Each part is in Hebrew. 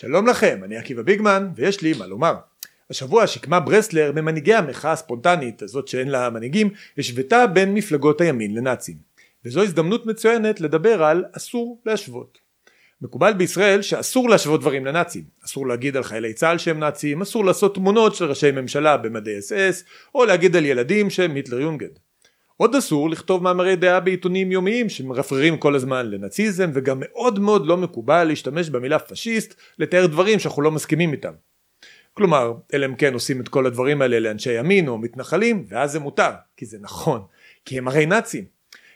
שלום לכם, אני עקיבא ביגמן, ויש לי מה לומר. השבוע שקמה ברסלר ממנהיגי המחאה הספונטנית, הזאת שאין לה מנהיגים, השוותה בין מפלגות הימין לנאצים. וזו הזדמנות מצוינת לדבר על אסור להשוות. מקובל בישראל שאסור להשוות דברים לנאצים. אסור להגיד על חיילי צה"ל שהם נאצים, אסור לעשות תמונות של ראשי ממשלה במדי אס אס, או להגיד על ילדים שהם היטלר יונגד. עוד אסור לכתוב מאמרי דעה בעיתונים יומיים שמרפררים כל הזמן לנאציזם וגם מאוד מאוד לא מקובל להשתמש במילה פשיסט לתאר דברים שאנחנו לא מסכימים איתם. כלומר, אלא אם כן עושים את כל הדברים האלה לאנשי ימין או מתנחלים ואז זה מותר, כי זה נכון, כי הם הרי נאצים.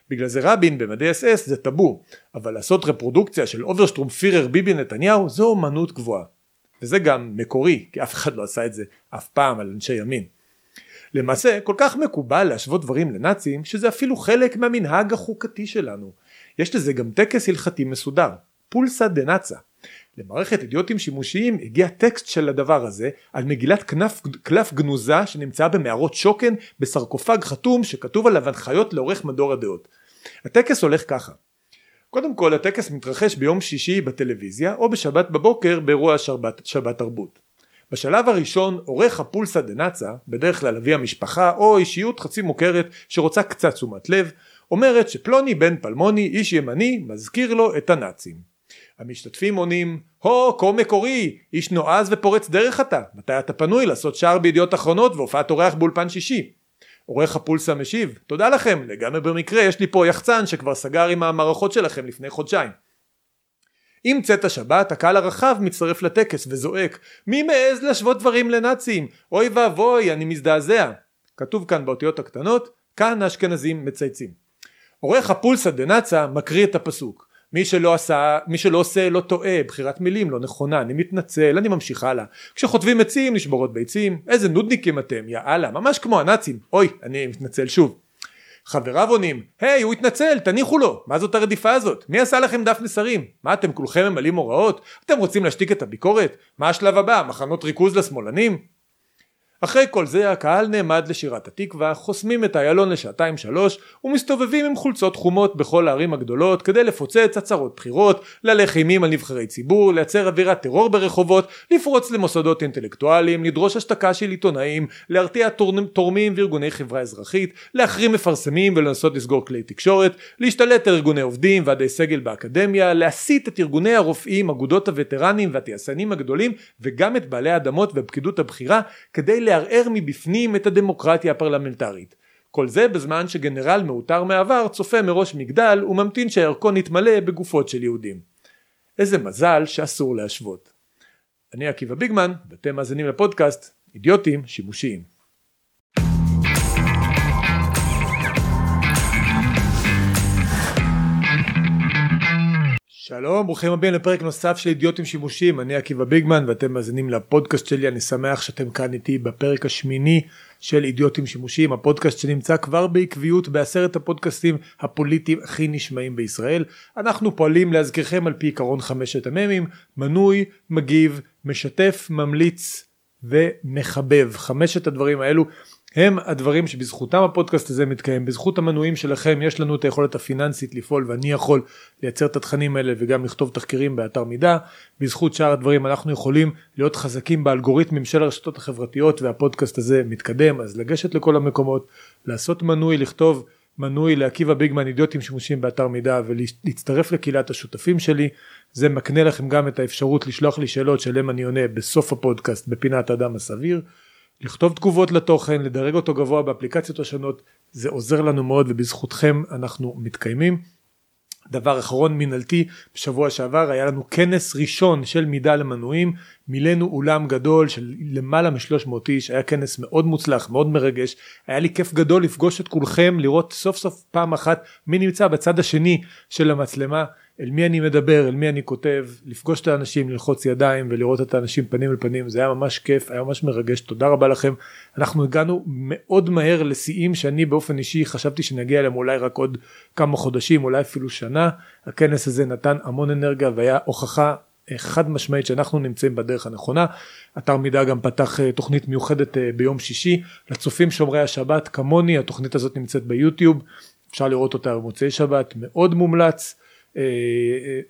בגלל זה רבין במדי אס אס זה טאבו, אבל לעשות רפרודוקציה של אוברשטרום פירר ביבי נתניהו זו אומנות גבוהה. וזה גם מקורי, כי אף אחד לא עשה את זה אף פעם על אנשי ימין. למעשה כל כך מקובל להשוות דברים לנאצים שזה אפילו חלק מהמנהג החוקתי שלנו. יש לזה גם טקס הלכתי מסודר, פולסא נאצה. למערכת אידיוטים שימושיים הגיע טקסט של הדבר הזה על מגילת כנף, קלף גנוזה שנמצאה במערות שוקן בסרקופג חתום שכתוב עליו הנחיות לעורך מדור הדעות. הטקס הולך ככה קודם כל הטקס מתרחש ביום שישי בטלוויזיה או בשבת בבוקר באירוע שבת, שבת תרבות. בשלב הראשון עורך הפולסא דנאצה, בדרך כלל אבי המשפחה או אישיות חצי מוכרת שרוצה קצת תשומת לב, אומרת שפלוני בן פלמוני איש ימני מזכיר לו את הנאצים. המשתתפים עונים הו כה מקורי איש נועז ופורץ דרך אתה מתי אתה פנוי לעשות שער בידיעות אחרונות והופעת אורח באולפן שישי עורך הפולסא משיב תודה לכם לגמרי במקרה יש לי פה יחצן שכבר סגר עם המערכות שלכם לפני חודשיים עם צאת השבת הקהל הרחב מצטרף לטקס וזועק מי מעז להשוות דברים לנאצים אוי ואבוי אני מזדעזע כתוב כאן באותיות הקטנות כאן האשכנזים מצייצים עורך הפולסא דנאצה מקריא את הפסוק מי שלא עשה, מי שלא עושה לא טועה, בחירת מילים לא נכונה, אני מתנצל, אני ממשיך הלאה. כשחוטבים עצים נשברות ביצים, איזה נודניקים אתם, יא אללה, ממש כמו הנאצים, אוי, אני מתנצל שוב. חבריו עונים, היי הוא התנצל תניחו לו. מה זאת הרדיפה הזאת? מי עשה לכם דף מסרים? מה אתם כולכם ממלאים הוראות? אתם רוצים להשתיק את הביקורת? מה השלב הבא? מחנות ריכוז לשמאלנים אחרי כל זה הקהל נעמד לשירת התקווה, חוסמים את איילון לשעתיים שלוש ומסתובבים עם חולצות חומות בכל הערים הגדולות כדי לפוצץ הצהרות בחירות, להלך אימים על נבחרי ציבור, לייצר אווירת טרור ברחובות, לפרוץ למוסדות אינטלקטואליים, לדרוש השתקה של עיתונאים, להרתיע תורמים וארגוני חברה אזרחית, להחרים מפרסמים ולנסות לסגור כלי תקשורת, להשתלט על ארגוני עובדים, ועדי סגל באקדמיה, להסיט את ארגוני הרופאים, אגודות הווטרנים והתעשיינים הגדולים וגם את בעלי האדמות ופקידות הבחירה כדי לערער מבפנים את הדמוקרטיה הפרלמנטרית. כל זה בזמן שגנרל מעוטר מעבר צופה מראש מגדל וממתין שהערכון יתמלא בגופות של יהודים. איזה מזל שאסור להשוות. אני עקיבא ביגמן ואתם מאזינים לפודקאסט אידיוטים שימושיים. שלום, ברוכים הבאים לפרק נוסף של אידיוטים שימושיים, אני עקיבא ביגמן ואתם מאזינים לפודקאסט שלי, אני שמח שאתם כאן איתי בפרק השמיני של אידיוטים שימושיים, הפודקאסט שנמצא כבר בעקביות בעשרת הפודקאסטים הפוליטיים הכי נשמעים בישראל. אנחנו פועלים להזכירכם על פי עקרון חמשת המ"מים, מנוי, מגיב, משתף, ממליץ ומחבב. חמשת הדברים האלו הם הדברים שבזכותם הפודקאסט הזה מתקיים, בזכות המנויים שלכם יש לנו את היכולת הפיננסית לפעול ואני יכול לייצר את התכנים האלה וגם לכתוב תחקירים באתר מידע, בזכות שאר הדברים אנחנו יכולים להיות חזקים באלגוריתמים של הרשתות החברתיות והפודקאסט הזה מתקדם, אז לגשת לכל המקומות, לעשות מנוי, לכתוב מנוי לעקיבא ביגמן אידיוטים שימושים באתר מידע ולהצטרף לקהילת השותפים שלי, זה מקנה לכם גם את האפשרות לשלוח לי שאלות שלהם אני עונה בסוף הפודקאסט בפינת האדם הסביר. לכתוב תגובות לתוכן, לדרג אותו גבוה באפליקציות השונות, זה עוזר לנו מאוד ובזכותכם אנחנו מתקיימים. דבר אחרון מנהלתי, בשבוע שעבר היה לנו כנס ראשון של מידע למנויים, מילאנו אולם גדול של למעלה מ-300 איש, היה כנס מאוד מוצלח, מאוד מרגש, היה לי כיף גדול לפגוש את כולכם, לראות סוף סוף פעם אחת מי נמצא בצד השני של המצלמה, אל מי אני מדבר, אל מי אני כותב, לפגוש את האנשים, ללחוץ ידיים ולראות את האנשים פנים אל פנים, זה היה ממש כיף, היה ממש מרגש, תודה רבה לכם. אנחנו הגענו מאוד מהר לשיאים שאני באופן אישי חשבתי שנגיע אליהם אולי רק עוד כמה חודשים, אולי אפילו שנה. הכנס הזה נתן המון אנרגיה והיה הוכחה אה, חד משמעית שאנחנו נמצאים בדרך הנכונה. אתר מידע גם פתח אה, תוכנית מיוחדת אה, ביום שישי לצופים שומרי השבת כמוני, התוכנית הזאת נמצאת ביוטיוב, אפשר לראות אותה במוצאי שבת, מאוד מומלץ. אה,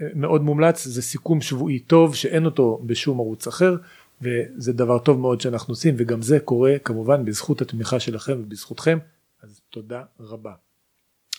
אה, מאוד מומלץ זה סיכום שבועי טוב שאין אותו בשום ערוץ אחר וזה דבר טוב מאוד שאנחנו עושים וגם זה קורה כמובן בזכות התמיכה שלכם ובזכותכם אז תודה רבה.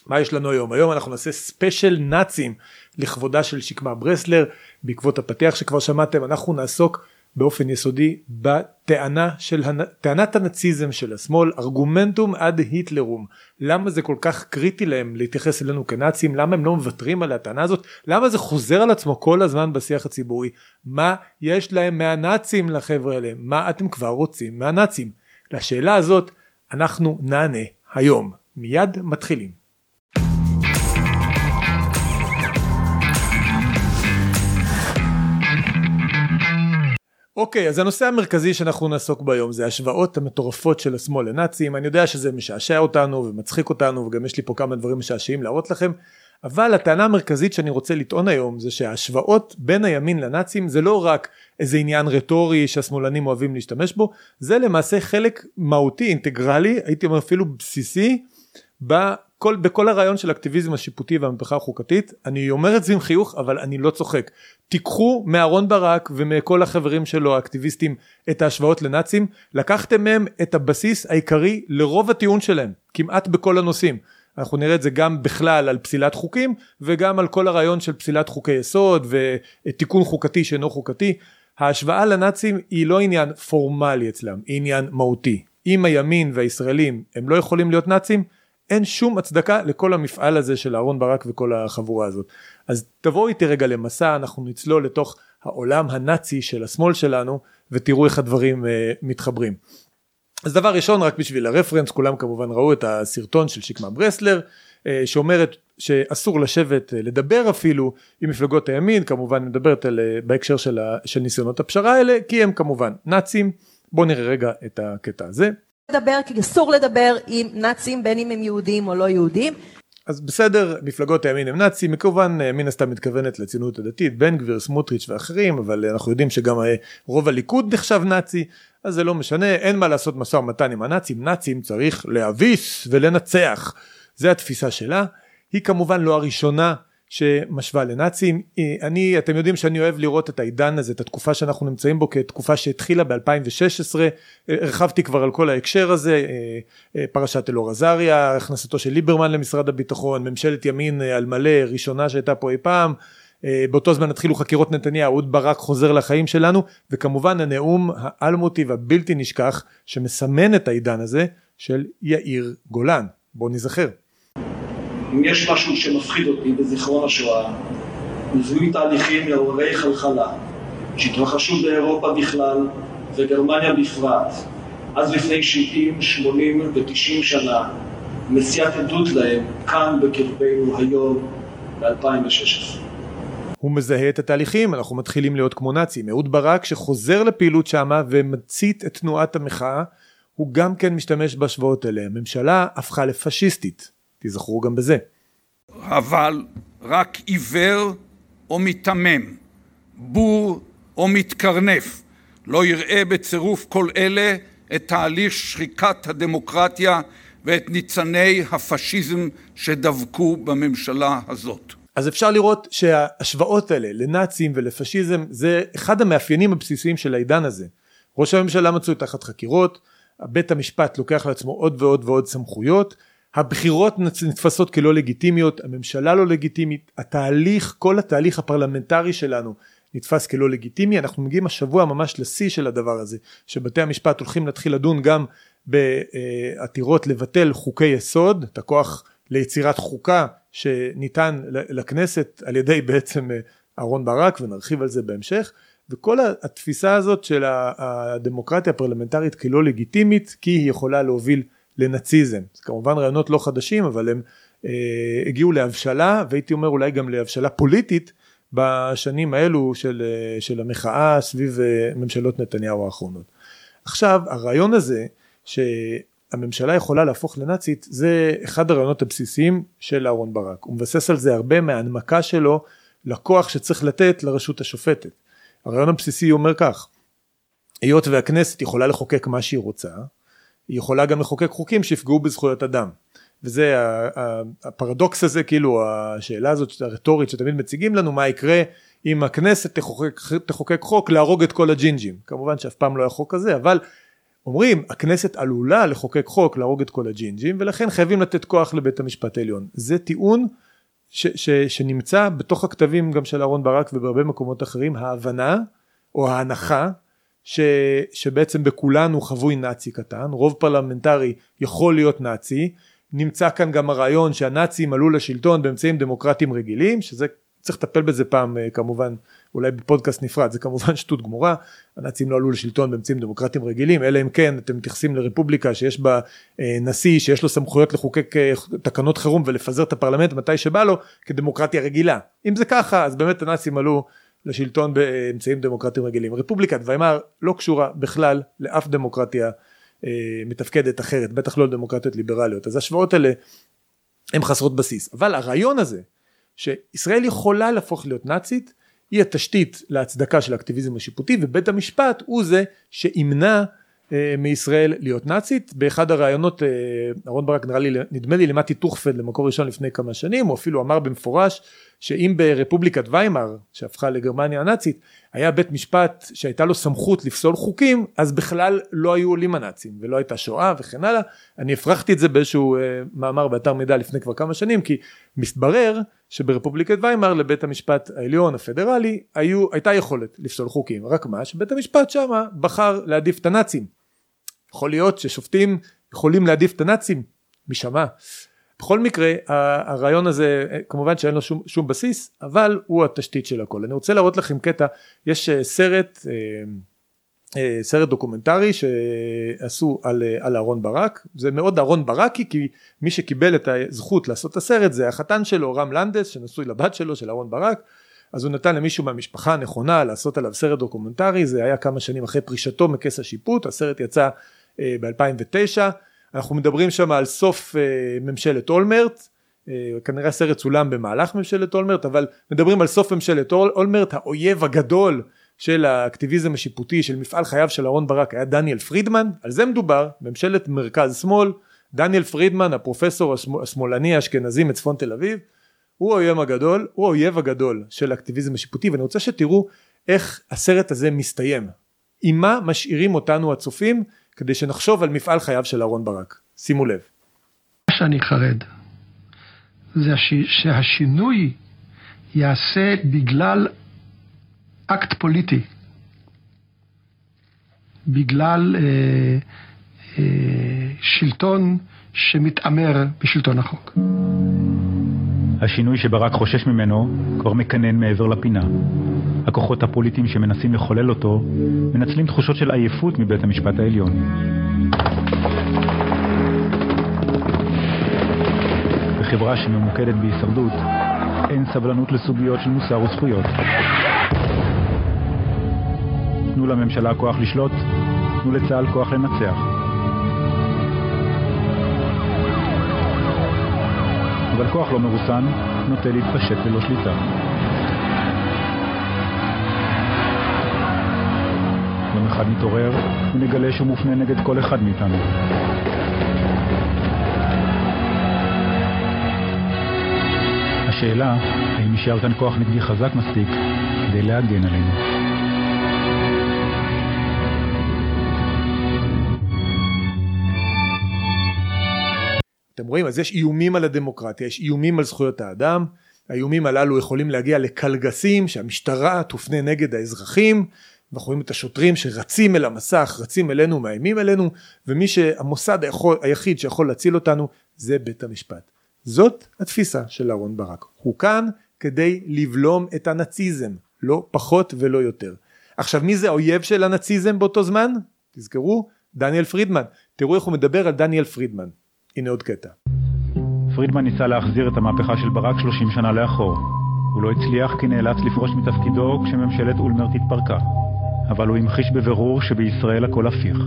מה יש לנו היום? היום אנחנו נעשה ספיישל נאצים לכבודה של שקמה ברסלר בעקבות הפתיח שכבר שמעתם אנחנו נעסוק באופן יסודי בטענה של טענת הנאציזם של השמאל ארגומנטום עד היטלרום. למה זה כל כך קריטי להם להתייחס אלינו כנאצים? למה הם לא מוותרים על הטענה הזאת? למה זה חוזר על עצמו כל הזמן בשיח הציבורי? מה יש להם מהנאצים לחבר'ה האלה? מה אתם כבר רוצים מהנאצים? לשאלה הזאת אנחנו נענה היום. מיד מתחילים אוקיי אז הנושא המרכזי שאנחנו נעסוק בו היום זה השוואות המטורפות של השמאל לנאצים. אני יודע שזה משעשע אותנו ומצחיק אותנו וגם יש לי פה כמה דברים משעשעים להראות לכם אבל הטענה המרכזית שאני רוצה לטעון היום זה שההשוואות בין הימין לנאצים זה לא רק איזה עניין רטורי שהשמאלנים אוהבים להשתמש בו זה למעשה חלק מהותי אינטגרלי הייתי אומר אפילו בסיסי בכל, בכל הרעיון של אקטיביזם השיפוטי והמהפכה החוקתית אני אומר את זה עם חיוך אבל אני לא צוחק. תיקחו מאהרון ברק ומכל החברים שלו האקטיביסטים את ההשוואות לנאצים לקחתם מהם את הבסיס העיקרי לרוב הטיעון שלהם כמעט בכל הנושאים. אנחנו נראה את זה גם בכלל על פסילת חוקים וגם על כל הרעיון של פסילת חוקי יסוד ותיקון חוקתי שאינו חוקתי. ההשוואה לנאצים היא לא עניין פורמלי אצלם היא עניין מהותי. אם הימין והישראלים הם לא יכולים להיות נאצים אין שום הצדקה לכל המפעל הזה של אהרון ברק וכל החבורה הזאת. אז תבואו איתי רגע למסע, אנחנו נצלול לתוך העולם הנאצי של השמאל שלנו ותראו איך הדברים uh, מתחברים. אז דבר ראשון רק בשביל הרפרנס כולם כמובן ראו את הסרטון של שקמה ברסלר uh, שאומרת שאסור לשבת uh, לדבר אפילו עם מפלגות הימין כמובן מדברת על, uh, בהקשר של, ה, של ניסיונות הפשרה האלה כי הם כמובן נאצים בואו נראה רגע את הקטע הזה. לדבר, כי אסור לדבר עם נאצים בין אם הם יהודים או לא יהודים. אז בסדר מפלגות הימין הם נאצים כמובן אה, מן הסתם מתכוונת לציונות הדתית בן גביר סמוטריץ' ואחרים אבל אנחנו יודעים שגם אה, רוב הליכוד נחשב נאצי אז זה לא משנה אין מה לעשות משא ומתן עם הנאצים נאצים צריך להביס ולנצח זה התפיסה שלה היא כמובן לא הראשונה שמשווה לנאצים. אני אתם יודעים שאני אוהב לראות את העידן הזה את התקופה שאנחנו נמצאים בו כתקופה שהתחילה ב2016. הרחבתי כבר על כל ההקשר הזה אה, אה, פרשת אלאור עזריה הכנסתו של ליברמן למשרד הביטחון ממשלת ימין אה, על מלא ראשונה שהייתה פה אי פעם. באותו זמן התחילו חקירות נתניה אהוד ברק חוזר לחיים שלנו וכמובן הנאום האלמותי והבלתי נשכח שמסמן את העידן הזה של יאיר גולן. בואו נזכר אם יש משהו שמפחיד אותי בזיכרון השואה, מזוהים תהליכים מעוררי חלחלה שהתרחשו באירופה בכלל וגרמניה בפרט, אז לפני 70, 80 ו-90 שנה, מסיעת עדות להם כאן בקרבנו היום ב-2016. הוא מזהה את התהליכים, אנחנו מתחילים להיות כמו נאצים. אהוד ברק שחוזר לפעילות שמה ומצית את תנועת המחאה, הוא גם כן משתמש בהשוואות האלה. הממשלה הפכה לפשיסטית. תיזכרו גם בזה. אבל רק עיוור או מיתמם, בור או מתקרנף, לא יראה בצירוף כל אלה את תהליך שחיקת הדמוקרטיה ואת ניצני הפשיזם שדבקו בממשלה הזאת. אז אפשר לראות שההשוואות האלה לנאצים ולפשיזם זה אחד המאפיינים הבסיסיים של העידן הזה. ראש הממשלה מצוי תחת חקירות, בית המשפט לוקח לעצמו עוד ועוד ועוד סמכויות הבחירות נתפסות כלא לגיטימיות, הממשלה לא לגיטימית, התהליך, כל התהליך הפרלמנטרי שלנו נתפס כלא לגיטימי, אנחנו מגיעים השבוע ממש לשיא של הדבר הזה, שבתי המשפט הולכים להתחיל לדון גם בעתירות לבטל חוקי יסוד, את הכוח ליצירת חוקה שניתן לכנסת על ידי בעצם אהרון ברק ונרחיב על זה בהמשך. וכל התפיסה הזאת של הדמוקרטיה הפרלמנטרית כלא לגיטימית כי היא יכולה להוביל לנאציזם. זה כמובן רעיונות לא חדשים אבל הם אה, הגיעו להבשלה והייתי אומר אולי גם להבשלה פוליטית בשנים האלו של, אה, של המחאה סביב אה, ממשלות נתניהו האחרונות. עכשיו הרעיון הזה שהממשלה יכולה להפוך לנאצית זה אחד הרעיונות הבסיסיים של אהרן ברק. הוא מבסס על זה הרבה מההנמקה שלו לכוח שצריך לתת לרשות השופטת. הרעיון הבסיסי אומר כך היות והכנסת יכולה לחוקק מה שהיא רוצה היא יכולה גם לחוקק חוקים שיפגעו בזכויות אדם וזה הפרדוקס הזה, כאילו השאלה הזאת הרטורית שתמיד מציגים לנו, מה יקרה אם הכנסת תחוקק, תחוקק חוק להרוג את כל הג'ינג'ים. כמובן שאף פעם לא היה חוק כזה, אבל אומרים הכנסת עלולה לחוקק חוק להרוג את כל הג'ינג'ים ולכן חייבים לתת כוח לבית המשפט העליון. זה טיעון ש, ש, שנמצא בתוך הכתבים גם של אהרן ברק ובהרבה מקומות אחרים, ההבנה או ההנחה ש, שבעצם בכולנו חבוי נאצי קטן, רוב פרלמנטרי יכול להיות נאצי, נמצא כאן גם הרעיון שהנאצים עלו לשלטון באמצעים דמוקרטיים רגילים, שזה צריך לטפל בזה פעם אה, כמובן אולי בפודקאסט נפרד זה כמובן שטות גמורה. הנאצים לא עלו לשלטון באמצעים דמוקרטיים רגילים אלא אם כן אתם מתייחסים לרפובליקה שיש בה אה, נשיא שיש לו סמכויות לחוקק אה, תקנות חירום ולפזר את הפרלמנט מתי שבא לו כדמוקרטיה רגילה. אם זה ככה אז באמת הנאצים עלו לשלטון באמצעים דמוקרטיים רגילים. רפובליקת ויימאר לא קשורה בכלל לאף דמוקרטיה מתפקדת אחרת בטח לא לדמוקרטיות ליברליות. אז השוואות האלה הן חסרות בסיס. אבל הרעיון הזה שישראל יכולה להפוך להיות נאצית היא התשתית להצדקה של האקטיביזם השיפוטי ובית המשפט הוא זה שימנע אה, מישראל להיות נאצית. באחד הראיונות אה, אהרן ברק נראה לי נדמה לי למטי טוכפלד למקור ראשון לפני כמה שנים הוא אפילו אמר במפורש שאם ברפובליקת ויימאר שהפכה לגרמניה הנאצית היה בית משפט שהייתה לו סמכות לפסול חוקים אז בכלל לא היו עולים הנאצים ולא הייתה שואה וכן הלאה. אני הפרחתי את זה באיזשהו אה, מאמר באתר מידע לפני כבר כמה שנים כי מסתברר שברפובליקת ויימאר לבית המשפט העליון הפדרלי היו, הייתה יכולת לפסול חוקים. רק מה? שבית המשפט שמה בחר להעדיף את הנאצים יכול להיות ששופטים יכולים להעדיף את הנאצים משמע. בכל מקרה הרעיון הזה כמובן שאין לו שום, שום בסיס אבל הוא התשתית של הכל. אני רוצה להראות לכם קטע. יש אה, סרט אה, אה, סרט דוקומנטרי שעשו על, על אהרון ברק. זה מאוד אהרון ברקי כי מי שקיבל את הזכות לעשות את הסרט זה החתן שלו רם לנדס שנשוי לבת שלו של אהרון ברק. אז הוא נתן למישהו מהמשפחה הנכונה לעשות עליו סרט דוקומנטרי. זה היה כמה שנים אחרי פרישתו מכס השיפוט. הסרט יצא ב-2009 אנחנו מדברים שם על סוף אה, ממשלת אולמרט, אה, כנראה הסרט צולם במהלך ממשלת אולמרט, אבל מדברים על סוף ממשלת אולמרט, האויב הגדול של האקטיביזם השיפוטי של מפעל חייו של אהרן ברק היה דניאל פרידמן, על זה מדובר, ממשלת מרכז שמאל, דניאל פרידמן הפרופסור השמאלני האשכנזי מצפון תל אביב, הוא האויב הגדול, הוא האויב הגדול של האקטיביזם השיפוטי ואני רוצה שתראו איך הסרט הזה מסתיים, עם מה משאירים אותנו הצופים כדי שנחשוב על מפעל חייו של אהרן ברק. שימו לב. מה שאני חרד זה שהשינוי יעשה בגלל אקט פוליטי, בגלל אה, אה, שלטון שמתעמר בשלטון החוק. השינוי שברק חושש ממנו כבר מקנן מעבר לפינה. הכוחות הפוליטיים שמנסים לחולל אותו מנצלים תחושות של עייפות מבית המשפט העליון. בחברה שממוקדת בהישרדות, אין סבלנות לסוגיות של מוסר וזכויות. תנו לממשלה כוח לשלוט, תנו לצה"ל כוח לנצח. אבל כוח לא מרוסן נוטה להתפשט ללא שליטה. יום אחד נתעורר ונגלה שהוא מופנה נגד כל אחד מאיתנו. השאלה, האם נשאר כאן כוח נגדי חזק מספיק כדי להגן עלינו. אתם רואים? אז יש איומים על הדמוקרטיה יש איומים על זכויות האדם האיומים הללו יכולים להגיע לקלגסים שהמשטרה תופנה נגד האזרחים ואנחנו רואים את השוטרים שרצים אל המסך רצים אלינו מאיימים אלינו ומי שהמוסד היכול, היחיד שיכול להציל אותנו זה בית המשפט. זאת התפיסה של אהרן ברק. הוא כאן כדי לבלום את הנאציזם לא פחות ולא יותר. עכשיו מי זה האויב של הנאציזם באותו זמן? תזכרו דניאל פרידמן. תראו איך הוא מדבר על דניאל פרידמן הנה עוד קטע. פרידמן ניסה להחזיר את המהפכה של ברק 30 שנה לאחור. הוא לא הצליח כי נאלץ לפרוש מתפקידו כשממשלת אולמרט התפרקה. אבל הוא המחיש בבירור שבישראל הכל הפיך.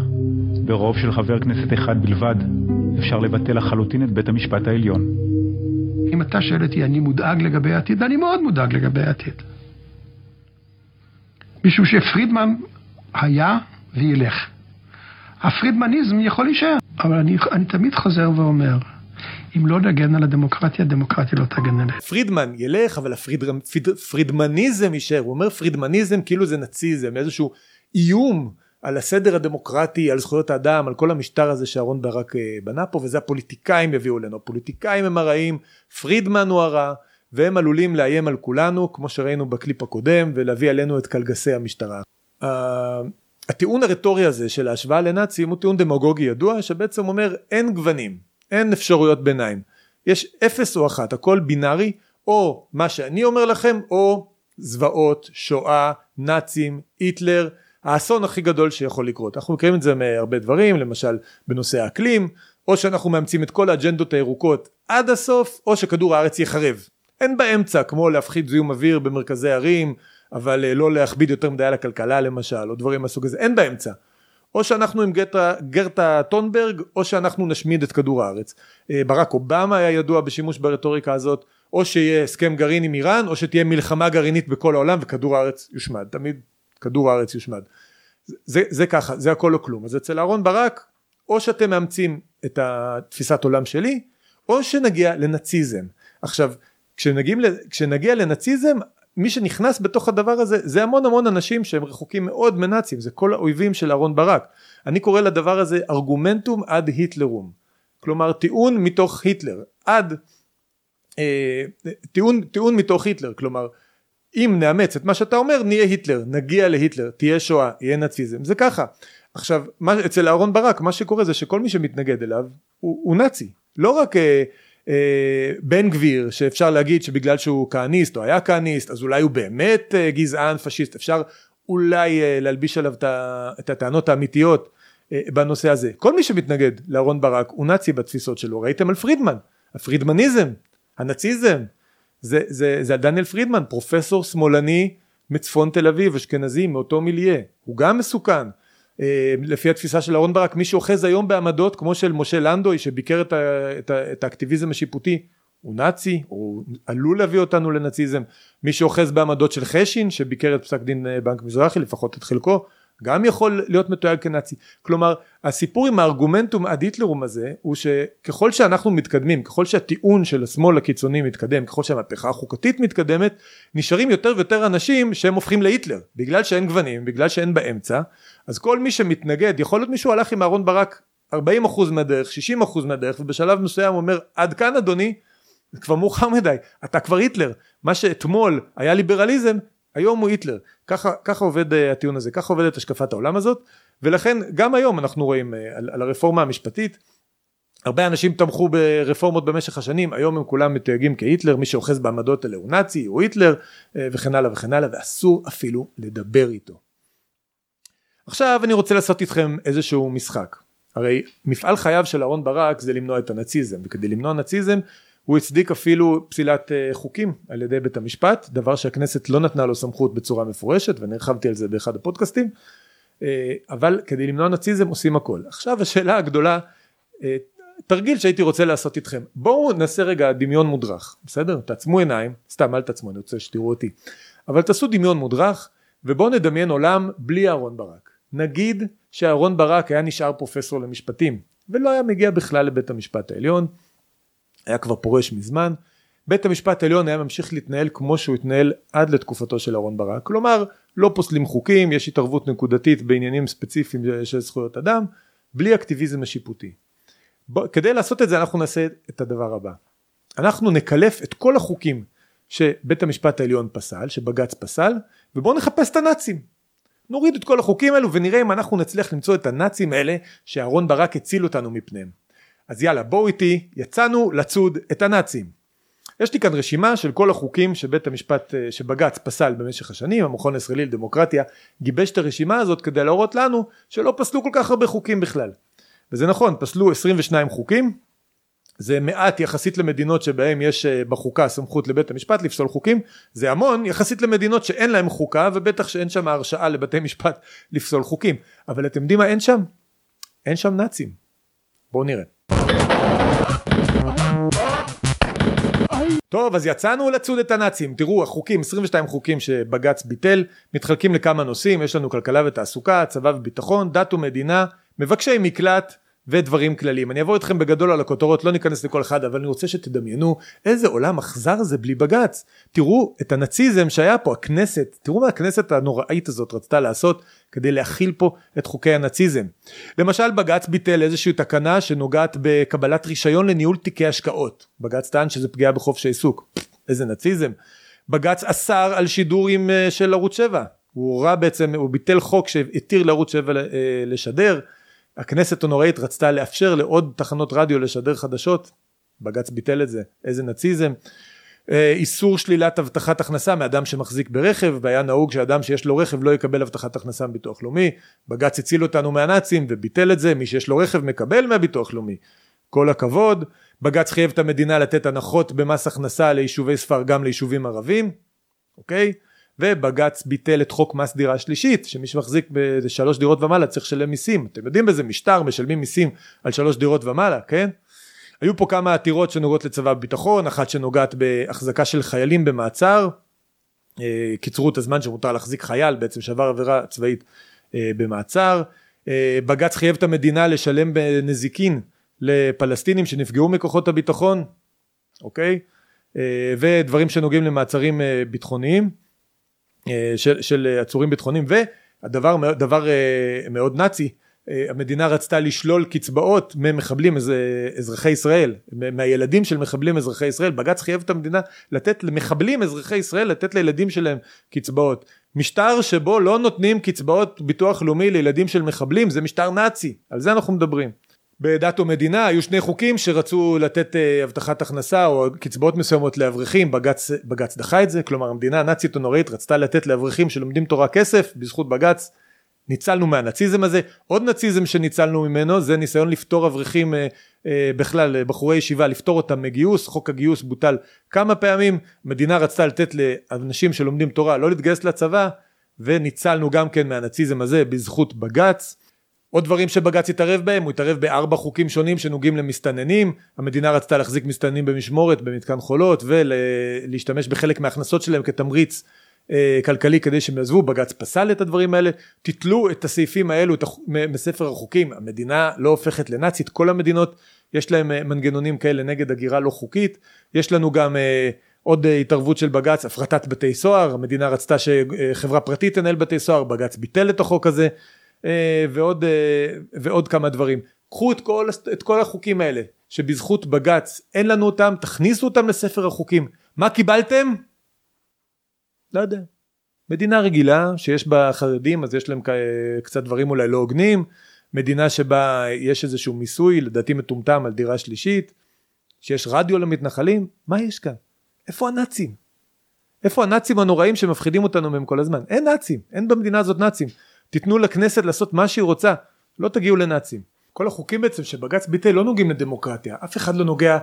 ברוב של חבר כנסת אחד בלבד, אפשר לבטל לחלוטין את בית המשפט העליון. אם אתה שואל אותי, אני מודאג לגבי העתיד? אני מאוד מודאג לגבי העתיד. משום שפרידמן היה וילך. הפרידמניזם יכול להישאר. אבל אני, אני תמיד חוזר ואומר, אם לא נגן על הדמוקרטיה, הדמוקרטיה לא תגן עליה. פרידמן ילך אבל הפרידמניזם יישאר הוא אומר פרידמניזם כאילו זה נאציזם איזשהו איום על הסדר הדמוקרטי על זכויות האדם על כל המשטר הזה שאהרן ברק אה, בנה פה וזה הפוליטיקאים יביאו לנו הפוליטיקאים הם הרעים פרידמן הוא הרע והם עלולים לאיים על כולנו כמו שראינו בקליפ הקודם ולהביא עלינו את קלגסי המשטרה. הטיעון הרטורי הזה של ההשוואה לנאצים הוא טיעון דמגוגי ידוע שבעצם אומר אין גוונים אין אפשרויות ביניים. יש אפס או אחת הכל בינארי או מה שאני אומר לכם או זוועות שואה נאצים היטלר האסון הכי גדול שיכול לקרות. אנחנו מכירים את זה מהרבה דברים למשל בנושא האקלים או שאנחנו מאמצים את כל האג'נדות הירוקות עד הסוף או שכדור הארץ יחרב אין באמצע כמו להפחית זיהום אוויר במרכזי ערים אבל אה, לא להכביד יותר מדי על הכלכלה למשל או דברים מהסוג הזה. אין באמצע. או שאנחנו עם גרטה, גרטה טונברג או שאנחנו נשמיד את כדור הארץ. אה, ברק אובמה היה ידוע בשימוש ברטוריקה הזאת או שיהיה הסכם גרעין עם איראן או שתהיה מלחמה גרעינית בכל העולם וכדור הארץ יושמד. תמיד כדור הארץ יושמד. זה, זה ככה זה הכל או כלום. אז אצל אהרון ברק או שאתם מאמצים את התפיסת עולם שלי או שנגיע לנאציזם. עכשיו כשנגיע, כשנגיע לנאציזם מי שנכנס בתוך הדבר הזה זה המון המון אנשים שהם רחוקים מאוד מנאצים זה כל האויבים של אהרון ברק. אני קורא לדבר הזה ארגומנטום עד היטלרום. כלומר טיעון מתוך היטלר. עד אה, טיעון, טיעון מתוך היטלר. כלומר אם נאמץ את מה שאתה אומר נהיה היטלר. נגיע להיטלר. תהיה שואה יהיה נאציזם. זה ככה. עכשיו מה, אצל אהרון ברק מה שקורה זה שכל מי שמתנגד אליו הוא, הוא נאצי. לא רק אה, בן גביר שאפשר להגיד שבגלל שהוא כהניסט או היה כהניסט אז אולי הוא באמת אה, גזען פשיסט. אפשר אולי אה, להלביש עליו את הטענות האמיתיות בנושא הזה. כל מי שמתנגד לאהרון ברק הוא נאצי בתפיסות שלו. ראיתם על פרידמן. הפרידמניזם הנאציזם. זה, זה, זה דניאל פרידמן פרופסור שמאלני מצפון תל אביב אשכנזי מאותו מיליה. הוא גם מסוכן. אה, לפי התפיסה של אהרן ברק מי שאוחז היום בעמדות כמו של משה לנדוי שביקר את, ה, את, ה, את האקטיביזם השיפוטי הוא נאצי הוא עלול להביא אותנו לנאציזם. מי שאוחז בעמדות של חשין שביקר את פסק דין אה, בנק מזרחי לפחות את חלקו גם יכול להיות מתויג כנאצי. כלומר הסיפור עם הארגומנטום עד היטלרום הזה הוא שככל שאנחנו מתקדמים ככל שהטיעון של השמאל הקיצוני מתקדם ככל שהמהפכה החוקתית מתקדמת נשארים יותר ויותר אנשים שהם הופכים להיטלר. בגלל שאין גוונים בגלל שאין באמצע אז כל מי שמתנגד יכול להיות מישהו הלך עם אהרון ברק 40% מהדרך 60% מהדרך ובשלב מסוים אומר עד כאן אדוני? כבר מאוחר מדי. אתה כבר היטלר. מה שאתמול היה ליברליזם היום הוא היטלר. ככה, ככה עובד uh, הטיעון הזה ככה עובדת השקפת העולם הזאת ולכן גם היום אנחנו רואים uh, על, על הרפורמה המשפטית הרבה אנשים תמכו ברפורמות במשך השנים היום הם כולם מתויגים כהיטלר מי שאוחז בעמדות האלה הוא נאצי הוא היטלר uh, וכן הלאה וכן הלאה ואסור אפילו לדבר איתו. עכשיו אני רוצה לעשות איתכם איזשהו משחק. הרי מפעל חייו של אהרן ברק זה למנוע את הנאציזם וכדי למנוע נאציזם הוא הצדיק אפילו פסילת אה, חוקים על ידי בית המשפט דבר שהכנסת לא נתנה לו סמכות בצורה מפורשת ואני הרחבתי על זה באחד הפודקאסטים אה, אבל כדי למנוע נאציזם עושים הכל. עכשיו השאלה הגדולה אה, תרגיל שהייתי רוצה לעשות איתכם. בואו נעשה רגע דמיון מודרך בסדר? תעצמו עיניים סתם אל תעצמו אני רוצה שתראו אותי. אבל תעשו דמיון מודרך ובואו נדמיין עולם בלי אהרון ברק. נגיד שאהרון ברק היה נשאר פרופסור למשפטים ולא היה מגיע בכלל לבית המשפט העליון היה כבר פורש מזמן. בית המשפט העליון היה ממשיך להתנהל כמו שהוא התנהל עד לתקופתו של אהרן ברק. כלומר לא פוסלים חוקים יש התערבות נקודתית בעניינים ספציפיים של זכויות אדם בלי אקטיביזם השיפוטי. בוא, כדי לעשות את זה אנחנו נעשה את הדבר הבא. אנחנו נקלף את כל החוקים שבית המשפט העליון פסל שבג"ץ פסל ובואו נחפש את הנאצים. נוריד את כל החוקים האלו ונראה אם אנחנו נצליח למצוא את הנאצים האלה שאהרן ברק הציל אותנו מפניהם אז יאללה בואו איתי יצאנו לצוד את הנאצים. יש לי כאן רשימה של כל החוקים שבית המשפט אה, שבג"ץ פסל במשך השנים המכון הישראלי לדמוקרטיה גיבש את הרשימה הזאת כדי להראות לנו שלא פסלו כל כך הרבה חוקים בכלל. וזה נכון פסלו 22 חוקים זה מעט יחסית למדינות שבהם יש אה, בחוקה סמכות לבית המשפט לפסול חוקים זה המון יחסית למדינות שאין להם חוקה ובטח שאין שם הרשאה לבתי משפט לפסול חוקים. אבל אתם יודעים מה אין שם? אין שם נאצים. בואו נראה טוב אז יצאנו לצוד את הנאצים. תראו החוקים 22 חוקים שבג"ץ ביטל מתחלקים לכמה נושאים. יש לנו כלכלה ותעסוקה צבא וביטחון דת ומדינה מבקשי מקלט ודברים כלליים. אני אעבור איתכם בגדול על הכותרות, לא ניכנס לכל אחד, אבל אני רוצה שתדמיינו איזה עולם אכזר זה בלי בג"ץ. תראו את הנאציזם שהיה פה, הכנסת, תראו מה הכנסת הנוראית הזאת רצתה לעשות כדי להכיל פה את חוקי הנאציזם. למשל בג"ץ ביטל איזושהי תקנה שנוגעת בקבלת רישיון לניהול תיקי השקעות. בג"ץ טען שזה פגיעה בחופש העיסוק. איזה נאציזם. בג"ץ אסר על שידורים אה, של ערוץ 7. הוא הורה בעצם, הוא ביטל חוק שהתיר לערוץ 7 אה, לשדר. הכנסת הנוראית רצתה לאפשר לעוד תחנות רדיו לשדר חדשות, בג"ץ ביטל את זה, איזה נאציזם. אה, איסור שלילת הבטחת הכנסה מאדם שמחזיק ברכב, והיה נהוג שאדם שיש לו רכב לא יקבל הבטחת הכנסה מביטוח לאומי, בג"ץ הציל אותנו מהנאצים וביטל את זה, מי שיש לו רכב מקבל מהביטוח לאומי, כל הכבוד, בג"ץ חייב את המדינה לתת הנחות במס הכנסה ליישובי ספר גם ליישובים ערבים, אוקיי? ובג"ץ ביטל את חוק מס דירה שלישית שמי שמחזיק בשלוש דירות ומעלה צריך לשלם מיסים. אתם יודעים באיזה משטר משלמים מיסים על שלוש דירות ומעלה כן? היו פה כמה עתירות שנוגעות לצבא וביטחון אחת שנוגעת בהחזקה של חיילים במעצר. אה, קיצרו את הזמן שמותר להחזיק חייל בעצם שעבר עבירה צבאית אה, במעצר. אה, בג"ץ חייב את המדינה לשלם בנזיקין לפלסטינים שנפגעו מכוחות הביטחון אוקיי? ודברים שנוגעים למעצרים ביטחוניים של, של עצורים ביטחוניים והדבר דבר אה, מאוד נאצי אה, המדינה רצתה לשלול קצבאות ממחבלים אזרחי ישראל מהילדים של מחבלים אזרחי ישראל. בג"ץ חייב את המדינה לתת למחבלים אזרחי ישראל לתת לילדים שלהם קצבאות. משטר שבו לא נותנים קצבאות ביטוח לאומי לילדים של מחבלים זה משטר נאצי. על זה אנחנו מדברים בדת ומדינה היו שני חוקים שרצו לתת אה, הבטחת הכנסה או קצבאות מסוימות לאברכים. בג"ץ, בג"ץ דחה את זה כלומר המדינה הנאצית הנוראית רצתה לתת לאברכים שלומדים תורה כסף. בזכות בג"ץ ניצלנו מהנאציזם הזה. עוד נאציזם שניצלנו ממנו זה ניסיון לפטור אברכים אה, אה, בכלל בחורי ישיבה לפטור אותם מגיוס. חוק הגיוס בוטל כמה פעמים. מדינה רצתה לתת לאנשים שלומדים תורה לא להתגייס לצבא וניצלנו גם כן מהנאציזם הזה בזכות בג"ץ עוד דברים שבג"ץ התערב בהם, הוא התערב בארבע חוקים שונים שנוגעים למסתננים, המדינה רצתה להחזיק מסתננים במשמורת במתקן חולות ולהשתמש בחלק מההכנסות שלהם כתמריץ אה, כלכלי כדי שהם יעזבו, בג"ץ פסל את הדברים האלה, תתלו את הסעיפים האלו מספר החוקים, המדינה לא הופכת לנאצית, כל המדינות יש להם אה, מנגנונים כאלה נגד הגירה לא חוקית, יש לנו גם אה, עוד התערבות של בג"ץ, הפרטת בתי סוהר, המדינה רצתה שחברה פרטית תנהל בתי סוהר, בג"ץ ביטל את החוק הזה, אה, ועוד, אה, ועוד כמה דברים. קחו את כל, את כל החוקים האלה שבזכות בג"ץ אין לנו אותם, תכניסו אותם לספר החוקים. מה קיבלתם? לא יודע. מדינה רגילה שיש בה חרדים אז יש להם קצת דברים אולי לא הוגנים. מדינה שבה יש איזשהו מיסוי לדעתי מטומטם על דירה שלישית. שיש רדיו למתנחלים. מה יש כאן? איפה הנאצים? איפה הנאצים הנוראים שמפחידים אותנו מהם כל הזמן? אין נאצים, אין במדינה הזאת נאצים. תיתנו לכנסת לעשות מה שהיא רוצה, לא תגיעו לנאצים. כל החוקים בעצם שבג"ץ ביטל לא נוגעים לדמוקרטיה, אף אחד לא נוגע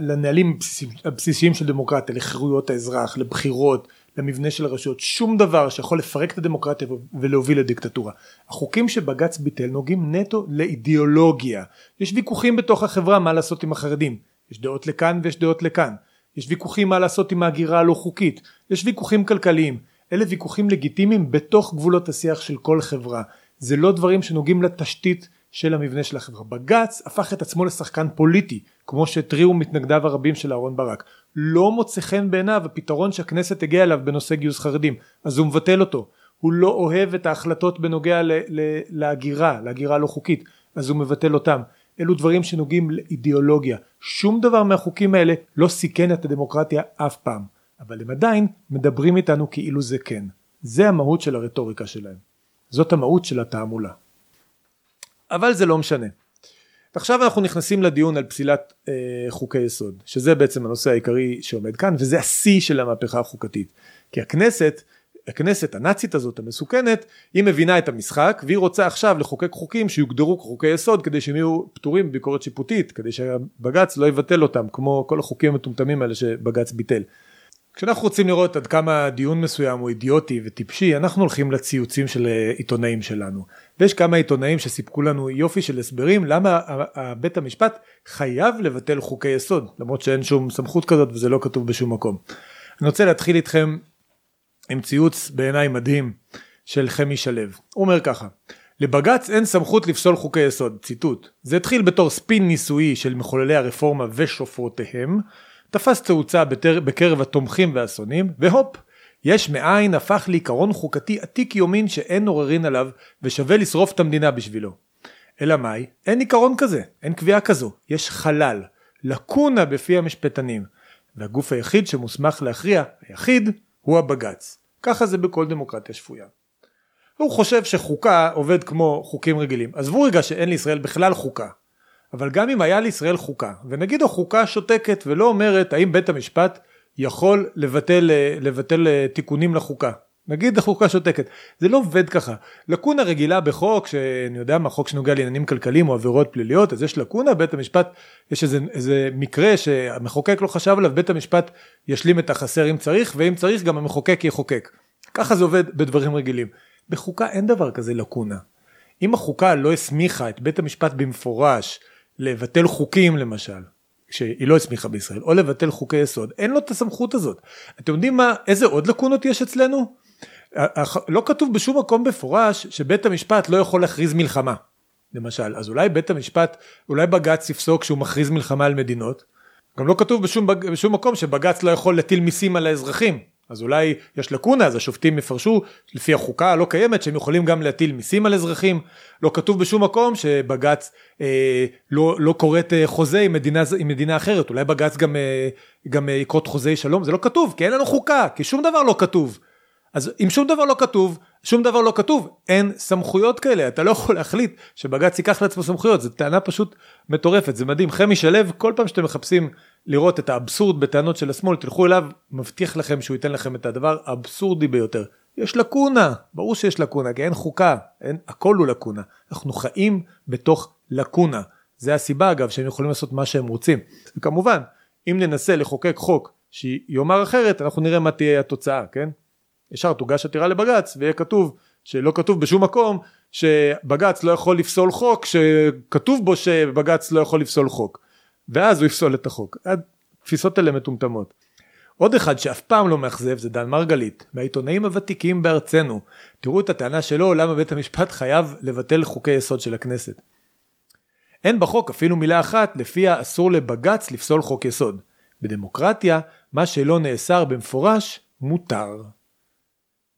לנהלים הבסיסיים של דמוקרטיה, לחירויות האזרח, לבחירות, למבנה של הרשויות, שום דבר שיכול לפרק את הדמוקרטיה ולהוביל לדיקטטורה. החוקים שבג"ץ ביטל נוגעים נטו לאידיאולוגיה. יש ויכוחים בתוך החברה מה לעשות עם החרדים, יש דעות לכאן ויש דעות לכאן. יש ויכוחים מה לעשות עם ההגירה הלא חוקית, יש ויכוחים כלכליים. אלה ויכוחים לגיטימיים בתוך גבולות השיח של כל חברה. זה לא דברים שנוגעים לתשתית של המבנה של החברה. בג"ץ הפך את עצמו לשחקן פוליטי, כמו שהתריעו מתנגדיו הרבים של אהרן ברק. לא מוצא חן בעיניו הפתרון שהכנסת הגיעה אליו בנושא גיוס חרדים, אז הוא מבטל אותו. הוא לא אוהב את ההחלטות בנוגע להגירה, להגירה לא חוקית, אז הוא מבטל אותם. אלו דברים שנוגעים לאידיאולוגיה. שום דבר מהחוקים האלה לא סיכן את הדמוקרטיה אף פעם. אבל הם עדיין מדברים איתנו כאילו זה כן. זה המהות של הרטוריקה שלהם. זאת המהות של התעמולה. אבל זה לא משנה. עכשיו אנחנו נכנסים לדיון על פסילת אה, חוקי יסוד, שזה בעצם הנושא העיקרי שעומד כאן, וזה השיא של המהפכה החוקתית. כי הכנסת, הכנסת הנאצית הזאת המסוכנת, היא מבינה את המשחק, והיא רוצה עכשיו לחוקק חוקים שיוגדרו כחוקי יסוד, כדי שהם יהיו פטורים מביקורת שיפוטית, כדי שבג"ץ לא יבטל אותם, כמו כל החוקים המטומטמים האלה שבג"ץ ביטל. כשאנחנו רוצים לראות עד כמה דיון מסוים הוא אידיוטי וטיפשי אנחנו הולכים לציוצים של אה, עיתונאים שלנו ויש כמה עיתונאים שסיפקו לנו יופי של הסברים למה בית המשפט חייב לבטל חוקי יסוד למרות שאין שום סמכות כזאת וזה לא כתוב בשום מקום. אני רוצה להתחיל איתכם עם ציוץ בעיניי מדהים של חמי שלו הוא אומר ככה לבג"ץ אין סמכות לפסול חוקי יסוד, ציטוט. זה התחיל בתור ספין ניסויי של מחוללי הרפורמה ושופרותיהם, תפס תאוצה בתר... בקרב התומכים והשונאים, והופ, יש מאין הפך לעיקרון חוקתי עתיק יומין שאין עוררין עליו ושווה לשרוף את המדינה בשבילו. אלא מאי? אין עיקרון כזה, אין קביעה כזו, יש חלל, לקונה בפי המשפטנים, והגוף היחיד שמוסמך להכריע, היחיד, הוא הבג"ץ. ככה זה בכל דמוקרטיה שפויה. הוא חושב שחוקה עובד כמו חוקים רגילים. עזבו רגע שאין לישראל בכלל חוקה. אבל גם אם היה לישראל חוקה, ונגיד החוקה שותקת ולא אומרת האם בית המשפט יכול לבטל, לבטל תיקונים לחוקה. נגיד החוקה שותקת. זה לא עובד ככה. לקונה רגילה בחוק, שאני יודע מה, חוק שנוגע לעניינים כלכליים או עבירות פליליות, אז יש לקונה, בית המשפט, יש איזה, איזה מקרה שהמחוקק לא חשב עליו, בית המשפט ישלים את החסר אם צריך, ואם צריך גם המחוקק יחוקק. ככה זה עובד בדברים רגילים. בחוקה אין דבר כזה לקונה. אם החוקה לא הסמיכה את בית המשפט במפורש לבטל חוקים למשל, שהיא לא הסמיכה בישראל, או לבטל חוקי יסוד, אין לו את הסמכות הזאת. אתם יודעים מה, איזה עוד לקונות יש אצלנו? לא כתוב בשום מקום בפורש שבית המשפט לא יכול להכריז מלחמה, למשל. אז אולי בית המשפט, אולי בג"ץ יפסוק שהוא מכריז מלחמה על מדינות. גם לא כתוב בשום, בשום מקום שבג"ץ לא יכול להטיל מיסים על האזרחים. אז אולי יש לקונה, אז השופטים יפרשו לפי החוקה הלא קיימת שהם יכולים גם להטיל מיסים על אזרחים. לא כתוב בשום מקום שבג"ץ אה, לא, לא כורת אה, חוזה עם מדינה, עם מדינה אחרת. אולי בג"ץ גם, אה, גם אה, יכרות חוזי שלום, זה לא כתוב, כי אין לנו חוקה, כי שום דבר לא כתוב. אז אם שום דבר לא כתוב, שום דבר לא כתוב, אין סמכויות כאלה, אתה לא יכול להחליט שבג"ץ ייקח לעצמו סמכויות, זו טענה פשוט מטורפת, זה מדהים. חמי שלו, כל פעם שאתם מחפשים לראות את האבסורד בטענות של השמאל, תלכו אליו, מבטיח לכם שהוא ייתן לכם את הדבר האבסורדי ביותר. יש לקונה, ברור שיש לקונה, כי אין חוקה, אין, הכל הוא לקונה. אנחנו חיים בתוך לקונה. זה הסיבה אגב שהם יכולים לעשות מה שהם רוצים. וכמובן, אם ננסה לחוקק חוק שיאמר אחרת, אנחנו נראה מה תהיה התוצאה, כן? ישר תוגש עתירה לבג"ץ ויהיה כתוב שלא כתוב בשום מקום שבג"ץ לא יכול לפסול חוק שכתוב בו שבג"ץ לא יכול לפסול חוק ואז הוא יפסול את החוק. התפיסות האלה מטומטמות. עוד אחד שאף פעם לא מאכזב זה דן מרגלית מהעיתונאים הוותיקים בארצנו. תראו את הטענה שלו למה בית המשפט חייב לבטל חוקי יסוד של הכנסת. אין בחוק אפילו מילה אחת לפיה אסור לבג"ץ לפסול חוק יסוד. בדמוקרטיה מה שלא נאסר במפורש מותר.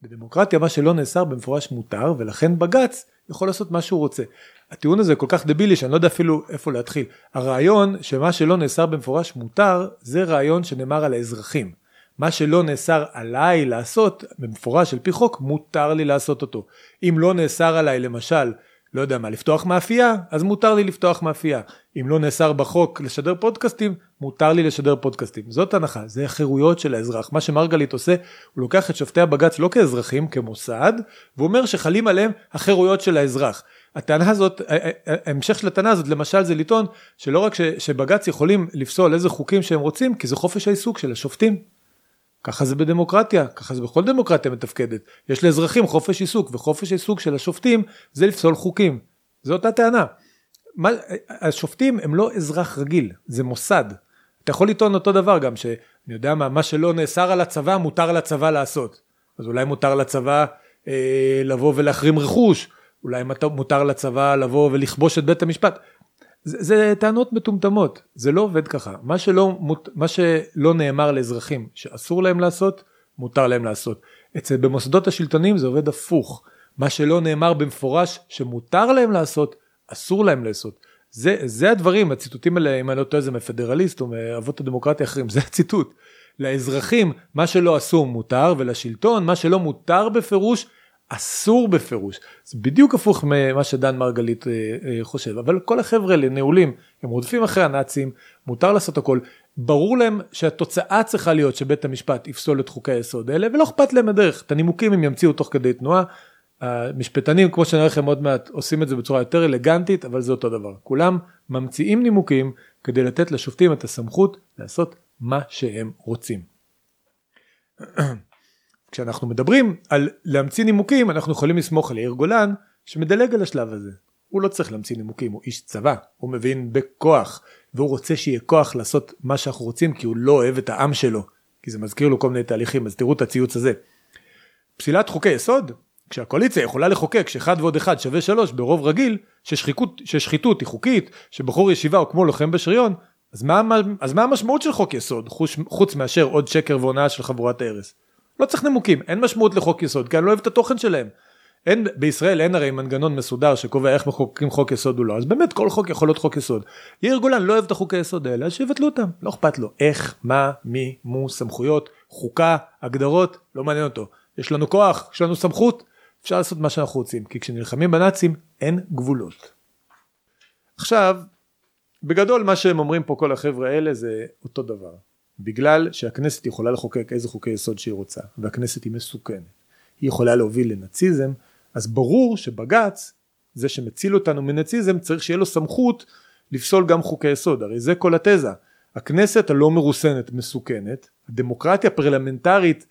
בדמוקרטיה מה שלא נאסר במפורש מותר ולכן בג"ץ יכול לעשות מה שהוא רוצה. הטיעון הזה כל כך דבילי שאני לא יודע אפילו איפה להתחיל. הרעיון שמה שלא נאסר במפורש מותר זה רעיון שנאמר על האזרחים. מה שלא נאסר עליי לעשות במפורש על פי חוק מותר לי לעשות אותו. אם לא נאסר עליי למשל לא יודע מה, לפתוח מאפייה, אז מותר לי לפתוח מאפייה. אם לא נאסר בחוק לשדר פודקאסטים, מותר לי לשדר פודקאסטים. זאת הנחה, זה החירויות של האזרח. מה שמרגלית עושה, הוא לוקח את שופטי הבג"ץ לא כאזרחים, כמוסד, והוא אומר שחלים עליהם החירויות של האזרח. הטענה הזאת, ההמשך של הטענה הזאת למשל זה לטעון שלא רק שבג"ץ יכולים לפסול איזה חוקים שהם רוצים, כי זה חופש העיסוק של השופטים. ככה זה בדמוקרטיה, ככה זה בכל דמוקרטיה מתפקדת. יש לאזרחים חופש עיסוק, וחופש עיסוק של השופטים זה לפסול חוקים. זו אותה טענה. מה, השופטים הם לא אזרח רגיל, זה מוסד. אתה יכול לטעון אותו דבר גם, שאני יודע מה, מה שלא נאסר על הצבא, מותר לצבא לעשות. אז אולי מותר לצבא אה, לבוא ולהחרים רכוש, אולי מותר לצבא לבוא ולכבוש את בית המשפט. זה, זה טענות מטומטמות, זה לא עובד ככה. מה שלא, מה שלא נאמר לאזרחים שאסור להם לעשות, מותר להם לעשות. אצל במוסדות השלטוניים זה עובד הפוך. מה שלא נאמר במפורש שמותר להם לעשות, אסור להם לעשות. זה, זה הדברים, הציטוטים האלה, אם אני לא טועה זה מפדרליסט או מאבות הדמוקרטיה האחרים, זה הציטוט. לאזרחים, מה שלא אסור מותר, ולשלטון, מה שלא מותר בפירוש, אסור בפירוש. זה בדיוק הפוך ממה שדן מרגלית אה, אה, חושב, אבל כל החבר'ה האלה נעולים, הם רודפים אחרי הנאצים, מותר לעשות הכל. ברור להם שהתוצאה צריכה להיות שבית המשפט יפסול את חוקי היסוד האלה, ולא אכפת להם הדרך, את הנימוקים הם ימציאו תוך כדי תנועה. המשפטנים, כמו שנראה לכם עוד מעט, עושים את זה בצורה יותר אלגנטית, אבל זה אותו דבר. כולם ממציאים נימוקים כדי לתת לשופטים את הסמכות לעשות מה שהם רוצים. כשאנחנו מדברים על להמציא נימוקים אנחנו יכולים לסמוך על יאיר גולן שמדלג על השלב הזה. הוא לא צריך להמציא נימוקים, הוא איש צבא, הוא מבין בכוח, והוא רוצה שיהיה כוח לעשות מה שאנחנו רוצים כי הוא לא אוהב את העם שלו, כי זה מזכיר לו כל מיני תהליכים, אז תראו את הציוץ הזה. פסילת חוקי יסוד, כשהקואליציה יכולה לחוקק שאחד ועוד אחד שווה שלוש ברוב רגיל, ששחיקות, ששחיתות היא חוקית, שבחור ישיבה הוא כמו לוחם בשריון, אז מה, אז מה המשמעות של חוק יסוד, חוץ, חוץ מאשר עוד שקר והונאה של חבורת ההרס? לא צריך נימוקים, אין משמעות לחוק יסוד, כי אני לא אוהב את התוכן שלהם. אין, בישראל אין הרי מנגנון מסודר שקובע איך מחוקקים חוק יסוד או לא, אז באמת כל חוק יכול להיות חוק יסוד. יאיר גולן לא אוהב את החוקי יסוד האלה, אז שיבטלו אותם, לא אכפת לו. איך, מה, מי, מו, סמכויות, חוקה, הגדרות, לא מעניין אותו. יש לנו כוח, יש לנו סמכות, אפשר לעשות מה שאנחנו רוצים, כי כשנלחמים בנאצים אין גבולות. עכשיו, בגדול מה שהם אומרים פה כל החבר'ה האלה זה אותו דבר. בגלל שהכנסת יכולה לחוקק איזה חוקי יסוד שהיא רוצה, והכנסת היא מסוכנת, היא יכולה להוביל לנאציזם, אז ברור שבג"ץ, זה שמציל אותנו מנאציזם, צריך שיהיה לו סמכות לפסול גם חוקי יסוד, הרי זה כל התזה. הכנסת הלא מרוסנת מסוכנת, הדמוקרטיה הפרלמנטרית,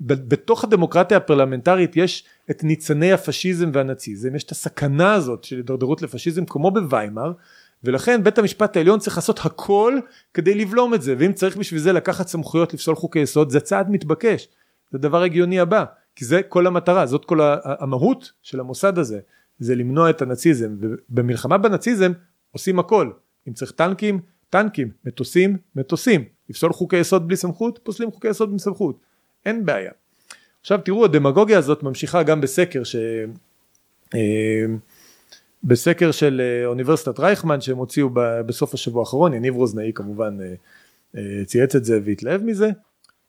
בתוך הדמוקרטיה הפרלמנטרית יש את ניצני הפשיזם והנאציזם, יש את הסכנה הזאת של הידרדרות לפשיזם כמו בוויימאר, ולכן בית המשפט העליון צריך לעשות הכל כדי לבלום את זה, ואם צריך בשביל זה לקחת סמכויות לפסול חוקי יסוד, זה צעד מתבקש, זה דבר הגיוני הבא, כי זה כל המטרה, זאת כל המהות של המוסד הזה, זה למנוע את הנאציזם, ובמלחמה בנאציזם עושים הכל, אם צריך טנקים, טנקים, מטוסים, מטוסים, לפסול חוקי יסוד בלי סמכות, פוסלים חוקי יסוד בלי סמכות, אין בעיה. עכשיו תראו הדמגוגיה הזאת ממשיכה גם בסקר ש... אה, בסקר של אה, אוניברסיטת רייכמן שהם הוציאו בסוף השבוע האחרון, יניב רוזנאי כמובן אה, צייץ את זה והתלהב מזה,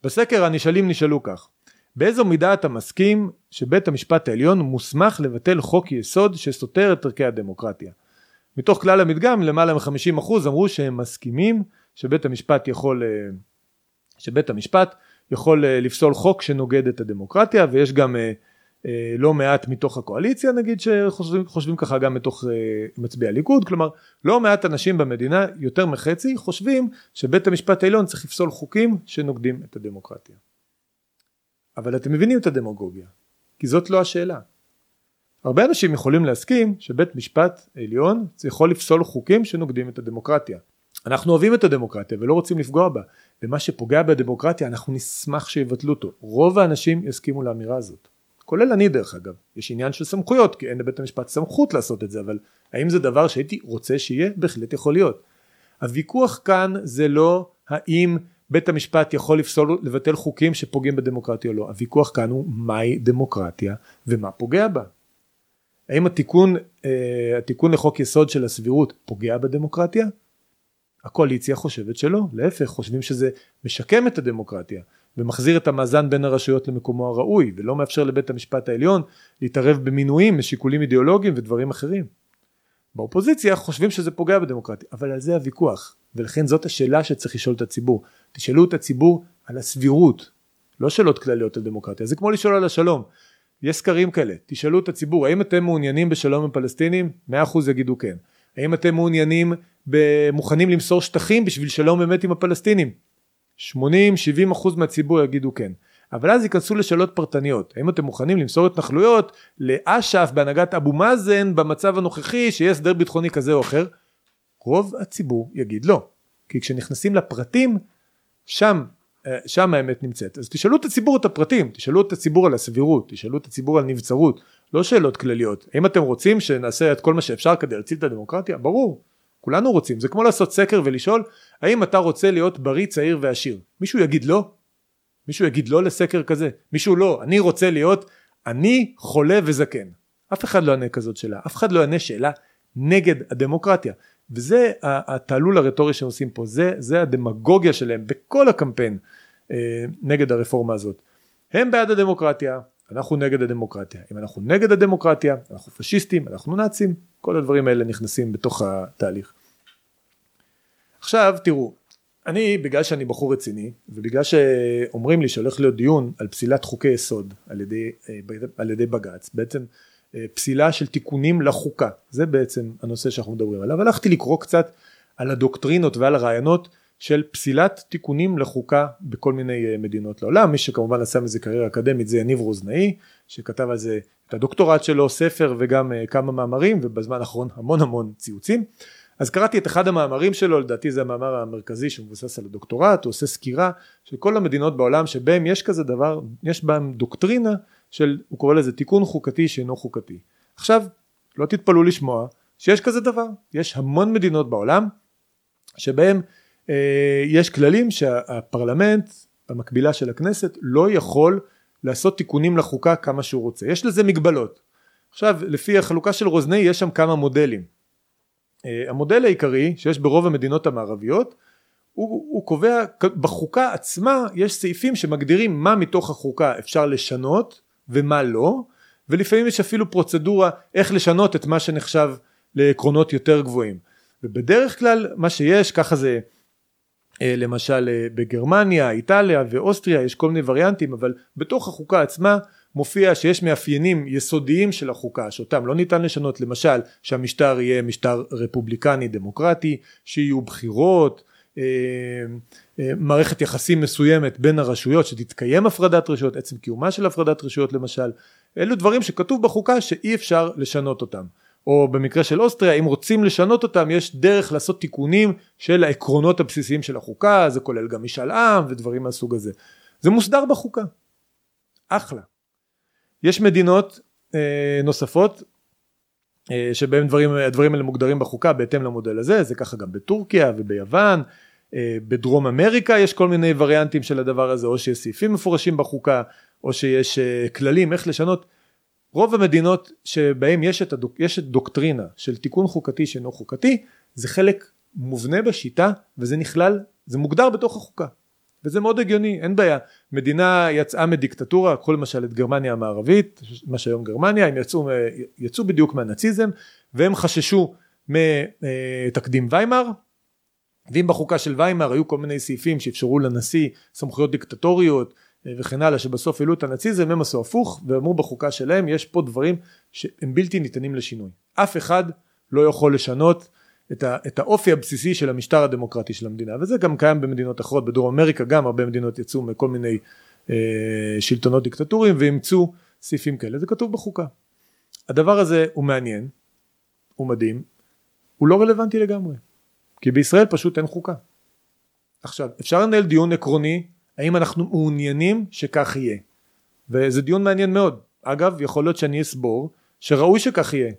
בסקר הנשאלים נשאלו כך באיזו מידה אתה מסכים שבית המשפט העליון מוסמך לבטל חוק יסוד שסותר את ערכי הדמוקרטיה? מתוך כלל המדגם למעלה מ-50% אמרו שהם מסכימים שבית המשפט יכול, שבית המשפט יכול לפסול חוק שנוגד את הדמוקרטיה ויש גם אה, לא מעט מתוך הקואליציה נגיד שחושבים ככה גם מתוך אה, מצביעי הליכוד כלומר לא מעט אנשים במדינה יותר מחצי חושבים שבית המשפט העליון צריך לפסול חוקים שנוגדים את הדמוקרטיה. אבל אתם מבינים את הדמוגוגיה כי זאת לא השאלה. הרבה אנשים יכולים להסכים שבית משפט עליון יכול לפסול חוקים שנוגדים את הדמוקרטיה. אנחנו אוהבים את הדמוקרטיה ולא רוצים לפגוע בה ומה שפוגע בדמוקרטיה אנחנו נשמח שיבטלו אותו. רוב האנשים יסכימו לאמירה הזאת. כולל אני דרך אגב, יש עניין של סמכויות כי אין לבית המשפט סמכות לעשות את זה אבל האם זה דבר שהייתי רוצה שיהיה? בהחלט יכול להיות. הוויכוח כאן זה לא האם בית המשפט יכול לפסול לבטל חוקים שפוגעים בדמוקרטיה או לא, הוויכוח כאן הוא מהי דמוקרטיה ומה פוגע בה. האם התיקון, אה, התיקון לחוק יסוד של הסבירות פוגע בדמוקרטיה? הקואליציה חושבת שלא, להפך חושבים שזה משקם את הדמוקרטיה ומחזיר את המאזן בין הרשויות למקומו הראוי ולא מאפשר לבית המשפט העליון להתערב במינויים משיקולים אידיאולוגיים ודברים אחרים. באופוזיציה חושבים שזה פוגע בדמוקרטיה אבל על זה הוויכוח ולכן זאת השאלה שצריך לשאול את הציבור. תשאלו את הציבור על הסבירות לא שאלות כלליות על דמוקרטיה זה כמו לשאול על השלום. יש סקרים כאלה תשאלו את הציבור האם אתם מעוניינים בשלום עם פלסטינים? 100% יגידו כן. האם אתם מעוניינים מוכנים למסור שטחים בשביל שלום באמת עם הפלסטינים 80-70% מהציבור יגידו כן. אבל אז ייכנסו לשאלות פרטניות, האם אתם מוכנים למסור התנחלויות לאש"ף בהנהגת אבו מאזן במצב הנוכחי שיהיה הסדר ביטחוני כזה או אחר? רוב הציבור יגיד לא, כי כשנכנסים לפרטים שם אה, שם האמת נמצאת. אז תשאלו את הציבור את הפרטים, תשאלו את הציבור על הסבירות, תשאלו את הציבור על נבצרות, לא שאלות כלליות. האם אתם רוצים שנעשה את כל מה שאפשר כדי להציל את הדמוקרטיה? ברור. כולנו רוצים, זה כמו לעשות סקר ולשאול האם אתה רוצה להיות בריא, צעיר ועשיר. מישהו יגיד לא? מישהו יגיד לא לסקר כזה? מישהו לא, אני רוצה להיות אני חולה וזקן. אף אחד לא יענה כזאת שאלה, אף אחד לא יענה שאלה נגד הדמוקרטיה. וזה התעלול הרטורי שהם עושים פה, זה, זה הדמגוגיה שלהם בכל הקמפיין אה, נגד הרפורמה הזאת. הם בעד הדמוקרטיה, אנחנו נגד הדמוקרטיה. אם אנחנו נגד הדמוקרטיה, אנחנו פשיסטים, אנחנו נאצים, כל הדברים האלה נכנסים בתוך התהליך. עכשיו תראו, אני בגלל שאני בחור רציני ובגלל שאומרים לי שהולך להיות דיון על פסילת חוקי יסוד על ידי, אה, על ידי בג"ץ, בעצם אה, פסילה של תיקונים לחוקה, זה בעצם הנושא שאנחנו מדברים עליו, הלכתי לקרוא קצת על הדוקטרינות ועל הרעיונות של פסילת תיקונים לחוקה בכל מיני אה, מדינות לעולם, מי שכמובן עשה מזה קריירה אקדמית זה יניב רוזנאי, שכתב על זה את הדוקטורט שלו, ספר וגם אה, כמה מאמרים ובזמן האחרון המון המון ציוצים. אז קראתי את אחד המאמרים שלו, לדעתי זה המאמר המרכזי שמבוסס על הדוקטורט, הוא עושה סקירה של כל המדינות בעולם שבהם יש כזה דבר, יש בהם דוקטרינה של, הוא קורא לזה תיקון חוקתי שאינו חוקתי. עכשיו, לא תתפלאו לשמוע שיש כזה דבר, יש המון מדינות בעולם שבהם יש כללים שהפרלמנט, המקבילה של הכנסת, לא יכול לעשות תיקונים לחוקה כמה שהוא רוצה, יש לזה מגבלות. עכשיו, לפי החלוקה של רוזני יש שם כמה מודלים. אה, המודל העיקרי שיש ברוב המדינות המערביות הוא, הוא קובע בחוקה עצמה יש סעיפים שמגדירים מה מתוך החוקה אפשר לשנות ומה לא ולפעמים יש אפילו פרוצדורה איך לשנות את מה שנחשב לעקרונות יותר גבוהים ובדרך כלל מה שיש ככה זה אה, למשל אה, בגרמניה, איטליה ואוסטריה יש כל מיני וריאנטים אבל בתוך החוקה עצמה מופיע שיש מאפיינים יסודיים של החוקה שאותם לא ניתן לשנות. למשל שהמשטר יהיה משטר רפובליקני דמוקרטי שיהיו בחירות אה, אה, מערכת יחסים מסוימת בין הרשויות שתתקיים הפרדת רשויות עצם קיומה של הפרדת רשויות למשל. אלו דברים שכתוב בחוקה שאי אפשר לשנות אותם או במקרה של אוסטריה אם רוצים לשנות אותם יש דרך לעשות תיקונים של העקרונות הבסיסיים של החוקה זה כולל גם משאל עם ודברים מהסוג הזה. זה מוסדר בחוקה. אחלה. יש מדינות אה, נוספות אה, שבהם דברים, הדברים האלה מוגדרים בחוקה בהתאם למודל הזה, זה ככה גם בטורקיה וביוון, אה, בדרום אמריקה יש כל מיני וריאנטים של הדבר הזה, או שיש סעיפים מפורשים בחוקה, או שיש אה, כללים איך לשנות. רוב המדינות שבהם יש את, הדוק, יש את דוקטרינה של תיקון חוקתי שאינו חוקתי, זה חלק מובנה בשיטה וזה נכלל, זה מוגדר בתוך החוקה. וזה מאוד הגיוני, אין בעיה. מדינה יצאה מדיקטטורה, קחו למשל את גרמניה המערבית, מה שהיום גרמניה, הם יצאו, יצאו בדיוק מהנאציזם, והם חששו מתקדים ויימאר, ואם בחוקה של ויימאר היו כל מיני סעיפים שאפשרו לנשיא סמכויות דיקטטוריות וכן הלאה, שבסוף העלו את הנאציזם, הם עשו הפוך, ואמרו בחוקה שלהם, יש פה דברים שהם בלתי ניתנים לשינוי. אף אחד לא יכול לשנות את, ה, את האופי הבסיסי של המשטר הדמוקרטי של המדינה וזה גם קיים במדינות אחרות בדרום אמריקה גם הרבה מדינות יצאו מכל מיני אה, שלטונות דיקטטוריים ואימצו סעיפים כאלה זה כתוב בחוקה. הדבר הזה הוא מעניין הוא מדהים הוא לא רלוונטי לגמרי כי בישראל פשוט אין חוקה. עכשיו אפשר לנהל דיון עקרוני האם אנחנו מעוניינים שכך יהיה? וזה דיון מעניין מאוד. אגב יכול להיות שאני אסבור שראוי שכך יהיה.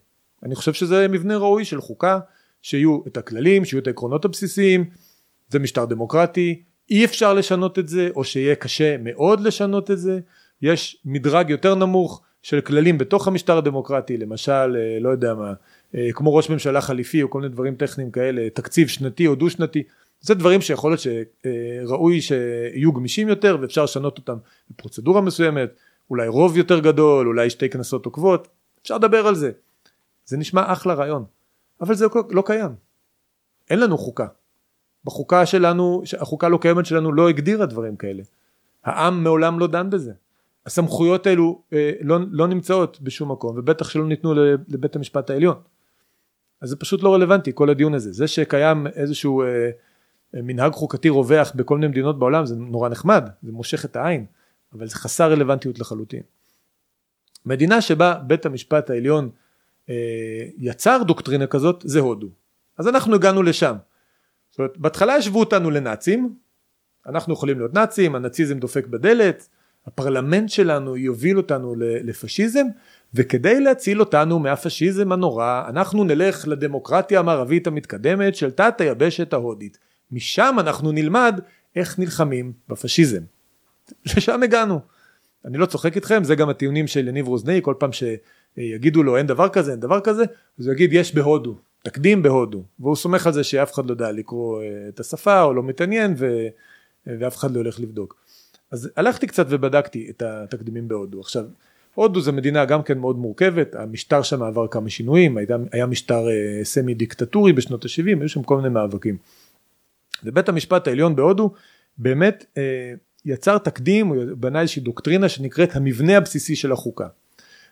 אני חושב שזה מבנה ראוי של חוקה שיהיו את הכללים, שיהיו את העקרונות הבסיסיים, זה משטר דמוקרטי, אי אפשר לשנות את זה או שיהיה קשה מאוד לשנות את זה, יש מדרג יותר נמוך של כללים בתוך המשטר הדמוקרטי, למשל, אה, לא יודע מה, אה, כמו ראש ממשלה חליפי או כל מיני דברים טכניים כאלה, תקציב שנתי או דו שנתי, זה דברים שיכול להיות שראוי שיהיו גמישים יותר ואפשר לשנות אותם בפרוצדורה מסוימת, אולי רוב יותר גדול, אולי שתי כנסות עוקבות, אפשר לדבר על זה. זה נשמע אחלה רעיון. אבל זה לא, קיים. אין לנו חוקה. בחוקה שלנו, החוקה לא קיימת שלנו לא הגדירה דברים כאלה. העם מעולם לא דן בזה. הסמכויות האלו אה, לא, לא נמצאות בשום מקום ובטח שלא ניתנו לבית המשפט העליון. אז זה פשוט לא רלוונטי כל הדיון הזה. זה שקיים איזשהו אה, מנהג חוקתי רווח בכל מיני מדינות בעולם זה נורא נחמד, זה מושך את העין, אבל זה חסר רלוונטיות לחלוטין. מדינה שבה בית המשפט העליון אה, יצר דוקטרינה כזאת זה הודו. אז אנחנו הגענו לשם. זאת אומרת, בהתחלה השוו אותנו לנאצים, אנחנו יכולים להיות נאצים, הנאציזם דופק בדלת, הפרלמנט שלנו יוביל אותנו לפשיזם, וכדי להציל אותנו מהפשיזם הנורא, אנחנו נלך לדמוקרטיה המערבית המתקדמת של תת היבשת ההודית. משם אנחנו נלמד איך נלחמים בפשיזם. לשם הגענו. אני לא צוחק איתכם, זה גם הטיעונים של יניב רוזני, כל פעם ש... יגידו לו אין דבר כזה אין דבר כזה אז הוא יגיד יש בהודו תקדים בהודו והוא סומך על זה שאף אחד לא יודע לקרוא אה, את השפה או לא מתעניין ו, ואף אחד לא הולך לבדוק אז הלכתי קצת ובדקתי את התקדימים בהודו עכשיו הודו זה מדינה גם כן מאוד מורכבת המשטר שם עבר כמה שינויים היה, היה משטר אה, סמי דיקטטורי בשנות ה-70 היו שם כל מיני מאבקים ובית המשפט העליון בהודו באמת אה, יצר תקדים הוא בנה איזושהי דוקטרינה שנקראת המבנה הבסיסי של החוקה.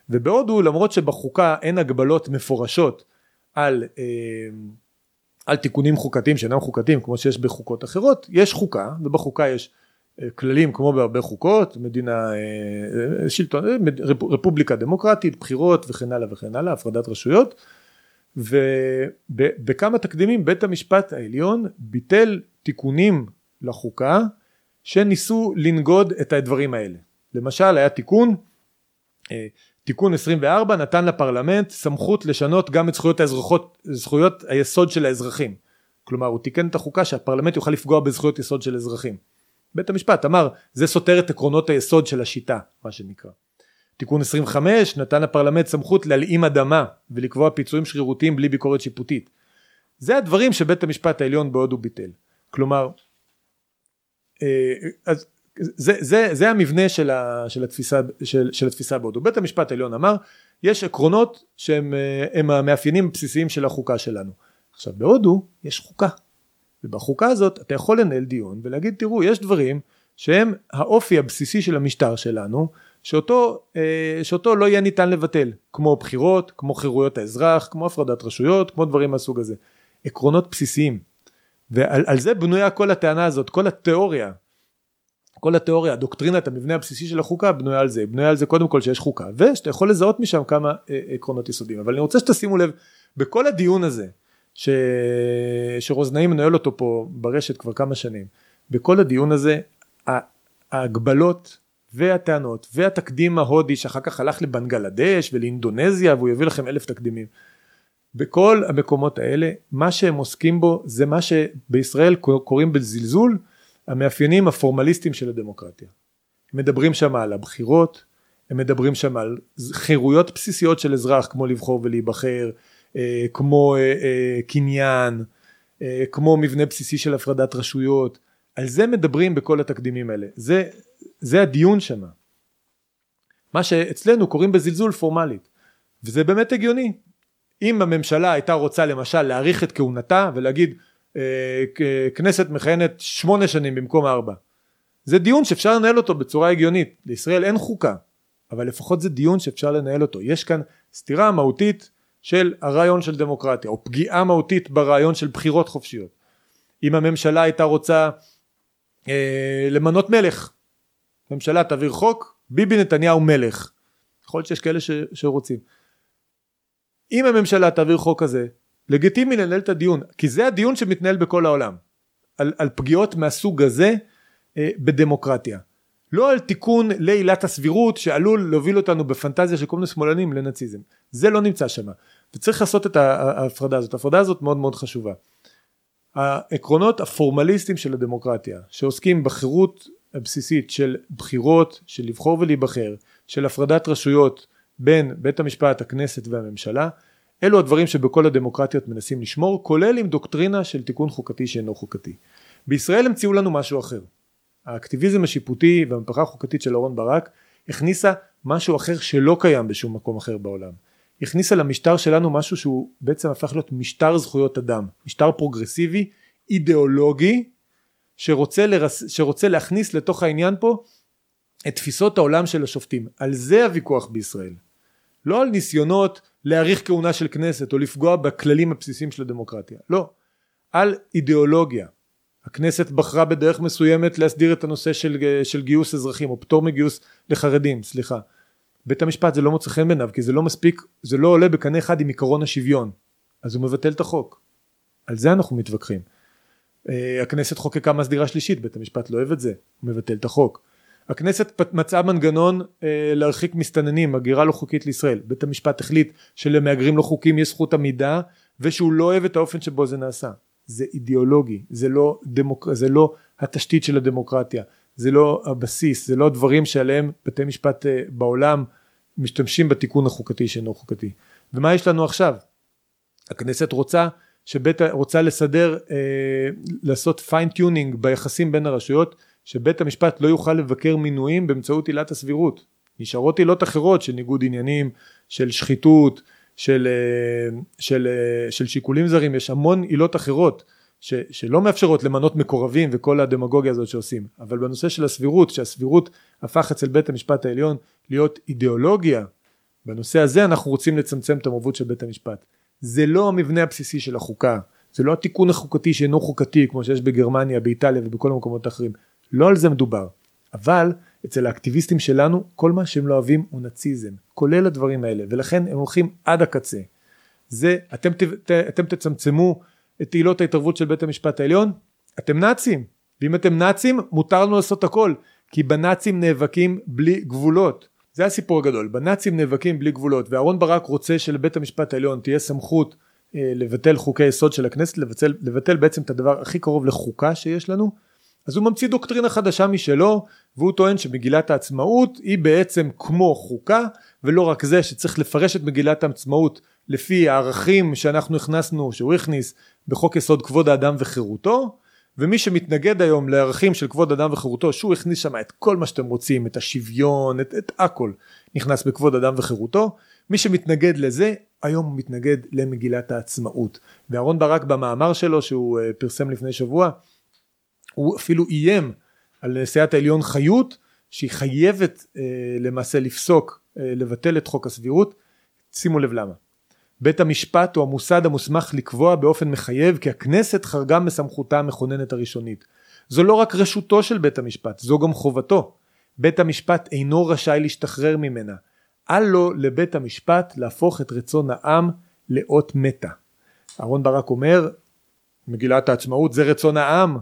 ובהודו למרות שבחוקה אין הגבלות מפורשות על, אה, על תיקונים חוקתיים שאינם חוקתיים כמו שיש בחוקות אחרות יש חוקה ובחוקה יש אה, כללים כמו בהרבה חוקות מדינה אה, שלטון רפובליקה דמוקרטית בחירות וכן הלאה וכן הלאה הפרדת רשויות ובכמה תקדימים בית המשפט העליון ביטל תיקונים לחוקה שניסו לנגוד את הדברים האלה למשל היה תיקון אה, תיקון 24 נתן לפרלמנט סמכות לשנות גם את זכויות האזרחות, זכויות היסוד של האזרחים. כלומר הוא תיקן את החוקה שהפרלמנט יוכל לפגוע בזכויות יסוד של אזרחים. בית המשפט אמר זה סותר את עקרונות היסוד של השיטה מה שנקרא. תיקון 25 נתן לפרלמנט סמכות להלאים אדמה ולקבוע פיצויים שרירותיים בלי ביקורת שיפוטית. זה הדברים שבית המשפט העליון בהודו ביטל. כלומר, אה, אז זה, זה, זה המבנה של, ה, של, התפיסה, של, של התפיסה בהודו. בית המשפט העליון אמר, יש עקרונות שהם אה, המאפיינים הבסיסיים של החוקה שלנו. עכשיו בהודו יש חוקה, ובחוקה הזאת אתה יכול לנהל דיון ולהגיד תראו יש דברים שהם האופי הבסיסי של המשטר שלנו שאותו, אה, שאותו לא יהיה ניתן לבטל כמו בחירות, כמו חירויות האזרח, כמו הפרדת רשויות, כמו דברים מהסוג הזה. עקרונות בסיסיים. ועל זה בנויה כל הטענה הזאת, כל התיאוריה, כל התיאוריה, דוקטרינת המבנה הבסיסי של החוקה בנויה על זה, בנויה על זה קודם כל שיש חוקה, ושאתה יכול לזהות משם כמה אה, עקרונות יסודיים. אבל אני רוצה שתשימו לב, בכל הדיון הזה, ש... שרוזנאי מנהל אותו פה ברשת כבר כמה שנים, בכל הדיון הזה, ההגבלות והטענות והתקדים ההודי שאחר כך הלך לבנגלדש ולאינדונזיה והוא יביא לכם אלף תקדימים. בכל המקומות האלה מה שהם עוסקים בו זה מה שבישראל קוראים בזלזול המאפיינים הפורמליסטיים של הדמוקרטיה. מדברים שם על הבחירות, הם מדברים שם על חירויות בסיסיות של אזרח כמו לבחור ולהיבחר, אה, כמו אה, אה, קניין, כמו מבנה בסיסי של הפרדת רשויות, על זה מדברים בכל התקדימים האלה, זה, זה הדיון שם. מה שאצלנו קוראים בזלזול פורמלית, וזה באמת הגיוני. אם הממשלה הייתה רוצה למשל להאריך את כהונתה ולהגיד אה, כנסת מכהנת שמונה שנים במקום ארבע, זה דיון שאפשר לנהל אותו בצורה הגיונית, לישראל אין חוקה, אבל לפחות זה דיון שאפשר לנהל אותו, יש כאן סתירה מהותית של הרעיון של דמוקרטיה, או פגיעה מהותית ברעיון של בחירות חופשיות. אם הממשלה הייתה רוצה אה, למנות מלך, ממשלה תעביר חוק, ביבי נתניהו מלך, יכול להיות שיש כאלה ש, שרוצים. אם הממשלה תעביר חוק כזה, לגיטימי לנהל את הדיון, כי זה הדיון שמתנהל בכל העולם, על, על פגיעות מהסוג הזה אה, בדמוקרטיה. לא על תיקון לעילת הסבירות שעלול להוביל אותנו בפנטזיה של כל מיני שמאלנים לנאציזם. זה לא נמצא שם. וצריך לעשות את ההפרדה הזאת. ההפרדה הזאת מאוד מאוד חשובה. העקרונות הפורמליסטיים של הדמוקרטיה שעוסקים בחירות הבסיסית של בחירות, של לבחור ולהיבחר, של הפרדת רשויות בין בית המשפט, הכנסת והממשלה, אלו הדברים שבכל הדמוקרטיות מנסים לשמור, כולל עם דוקטרינה של תיקון חוקתי שאינו חוקתי. בישראל המציאו לנו משהו אחר. האקטיביזם השיפוטי והמהפכה החוקתית של אהרן ברק הכניסה משהו אחר שלא קיים בשום מקום אחר בעולם. הכניסה למשטר שלנו משהו שהוא בעצם הפך להיות משטר זכויות אדם, משטר פרוגרסיבי, אידיאולוגי, שרוצה, לרס... שרוצה להכניס לתוך העניין פה את תפיסות העולם של השופטים. על זה הוויכוח בישראל. לא על ניסיונות להאריך כהונה של כנסת או לפגוע בכללים הבסיסיים של הדמוקרטיה. לא. על אידיאולוגיה. הכנסת בחרה בדרך מסוימת להסדיר את הנושא של, של גיוס אזרחים או פטור מגיוס לחרדים, סליחה. בית המשפט זה לא מוצא חן בעיניו כי זה לא מספיק, זה לא עולה בקנה אחד עם עקרון השוויון. אז הוא מבטל את החוק. על זה אנחנו מתווכחים. אה, הכנסת חוקקה מסדירה שלישית, בית המשפט לא אוהב את זה, הוא מבטל את החוק. הכנסת מצאה מנגנון אה, להרחיק מסתננים, הגירה לא חוקית לישראל. בית המשפט החליט שלמהגרים לא חוקיים יש זכות עמידה ושהוא לא אוהב את האופן שבו זה נעשה. זה אידיאולוגי, זה לא, דמוק... זה לא התשתית של הדמוקרטיה, זה לא הבסיס, זה לא הדברים שעליהם בתי משפט אה, בעולם משתמשים בתיקון החוקתי שאינו חוקתי. ומה יש לנו עכשיו? הכנסת רוצה שבית, רוצה לסדר, אה, לעשות fine tuning ביחסים בין הרשויות, שבית המשפט לא יוכל לבקר מינויים באמצעות עילת הסבירות. נשארות עילות אחרות של ניגוד עניינים, של שחיתות, של, אה, של, אה, של שיקולים זרים, יש המון עילות אחרות ש, שלא מאפשרות למנות מקורבים וכל הדמגוגיה הזאת שעושים, אבל בנושא של הסבירות, שהסבירות הפך אצל בית המשפט העליון להיות אידיאולוגיה, בנושא הזה אנחנו רוצים לצמצם את המעורבות של בית המשפט. זה לא המבנה הבסיסי של החוקה, זה לא התיקון החוקתי שאינו חוקתי כמו שיש בגרמניה, באיטליה ובכל המקומות האחרים, לא על זה מדובר, אבל אצל האקטיביסטים שלנו כל מה שהם לא אוהבים הוא נאציזם, כולל הדברים האלה, ולכן הם הולכים עד הקצה. זה, אתם, ת, אתם תצמצמו את עילות ההתערבות של בית המשפט העליון, אתם נאצים, ואם אתם נאצים מותר לנו לעשות הכל, כי בנאצים נאבקים בלי גבולות. זה הסיפור הגדול, בנאצים נאבקים בלי גבולות ואהרון ברק רוצה שלבית המשפט העליון תהיה סמכות אה, לבטל חוקי יסוד של הכנסת, לבטל, לבטל בעצם את הדבר הכי קרוב לחוקה שיש לנו, אז הוא ממציא דוקטרינה חדשה משלו והוא טוען שמגילת העצמאות היא בעצם כמו חוקה ולא רק זה שצריך לפרש את מגילת העצמאות לפי הערכים שאנחנו הכנסנו, שהוא הכניס בחוק יסוד כבוד האדם וחירותו ומי שמתנגד היום לערכים של כבוד אדם וחירותו שהוא הכניס שם את כל מה שאתם רוצים את השוויון את, את הכל נכנס בכבוד אדם וחירותו מי שמתנגד לזה היום הוא מתנגד למגילת העצמאות. ואהרון ברק במאמר שלו שהוא אה, פרסם לפני שבוע הוא אפילו איים על נשיאת העליון חיות שהיא חייבת אה, למעשה לפסוק אה, לבטל את חוק הסבירות. שימו לב למה בית המשפט הוא המוסד המוסמך לקבוע באופן מחייב כי הכנסת חרגה מסמכותה המכוננת הראשונית. זו לא רק רשותו של בית המשפט, זו גם חובתו. בית המשפט אינו רשאי להשתחרר ממנה. אל לו לבית המשפט להפוך את רצון העם לאות מתה. אהרון ברק אומר, מגילת העצמאות זה רצון העם,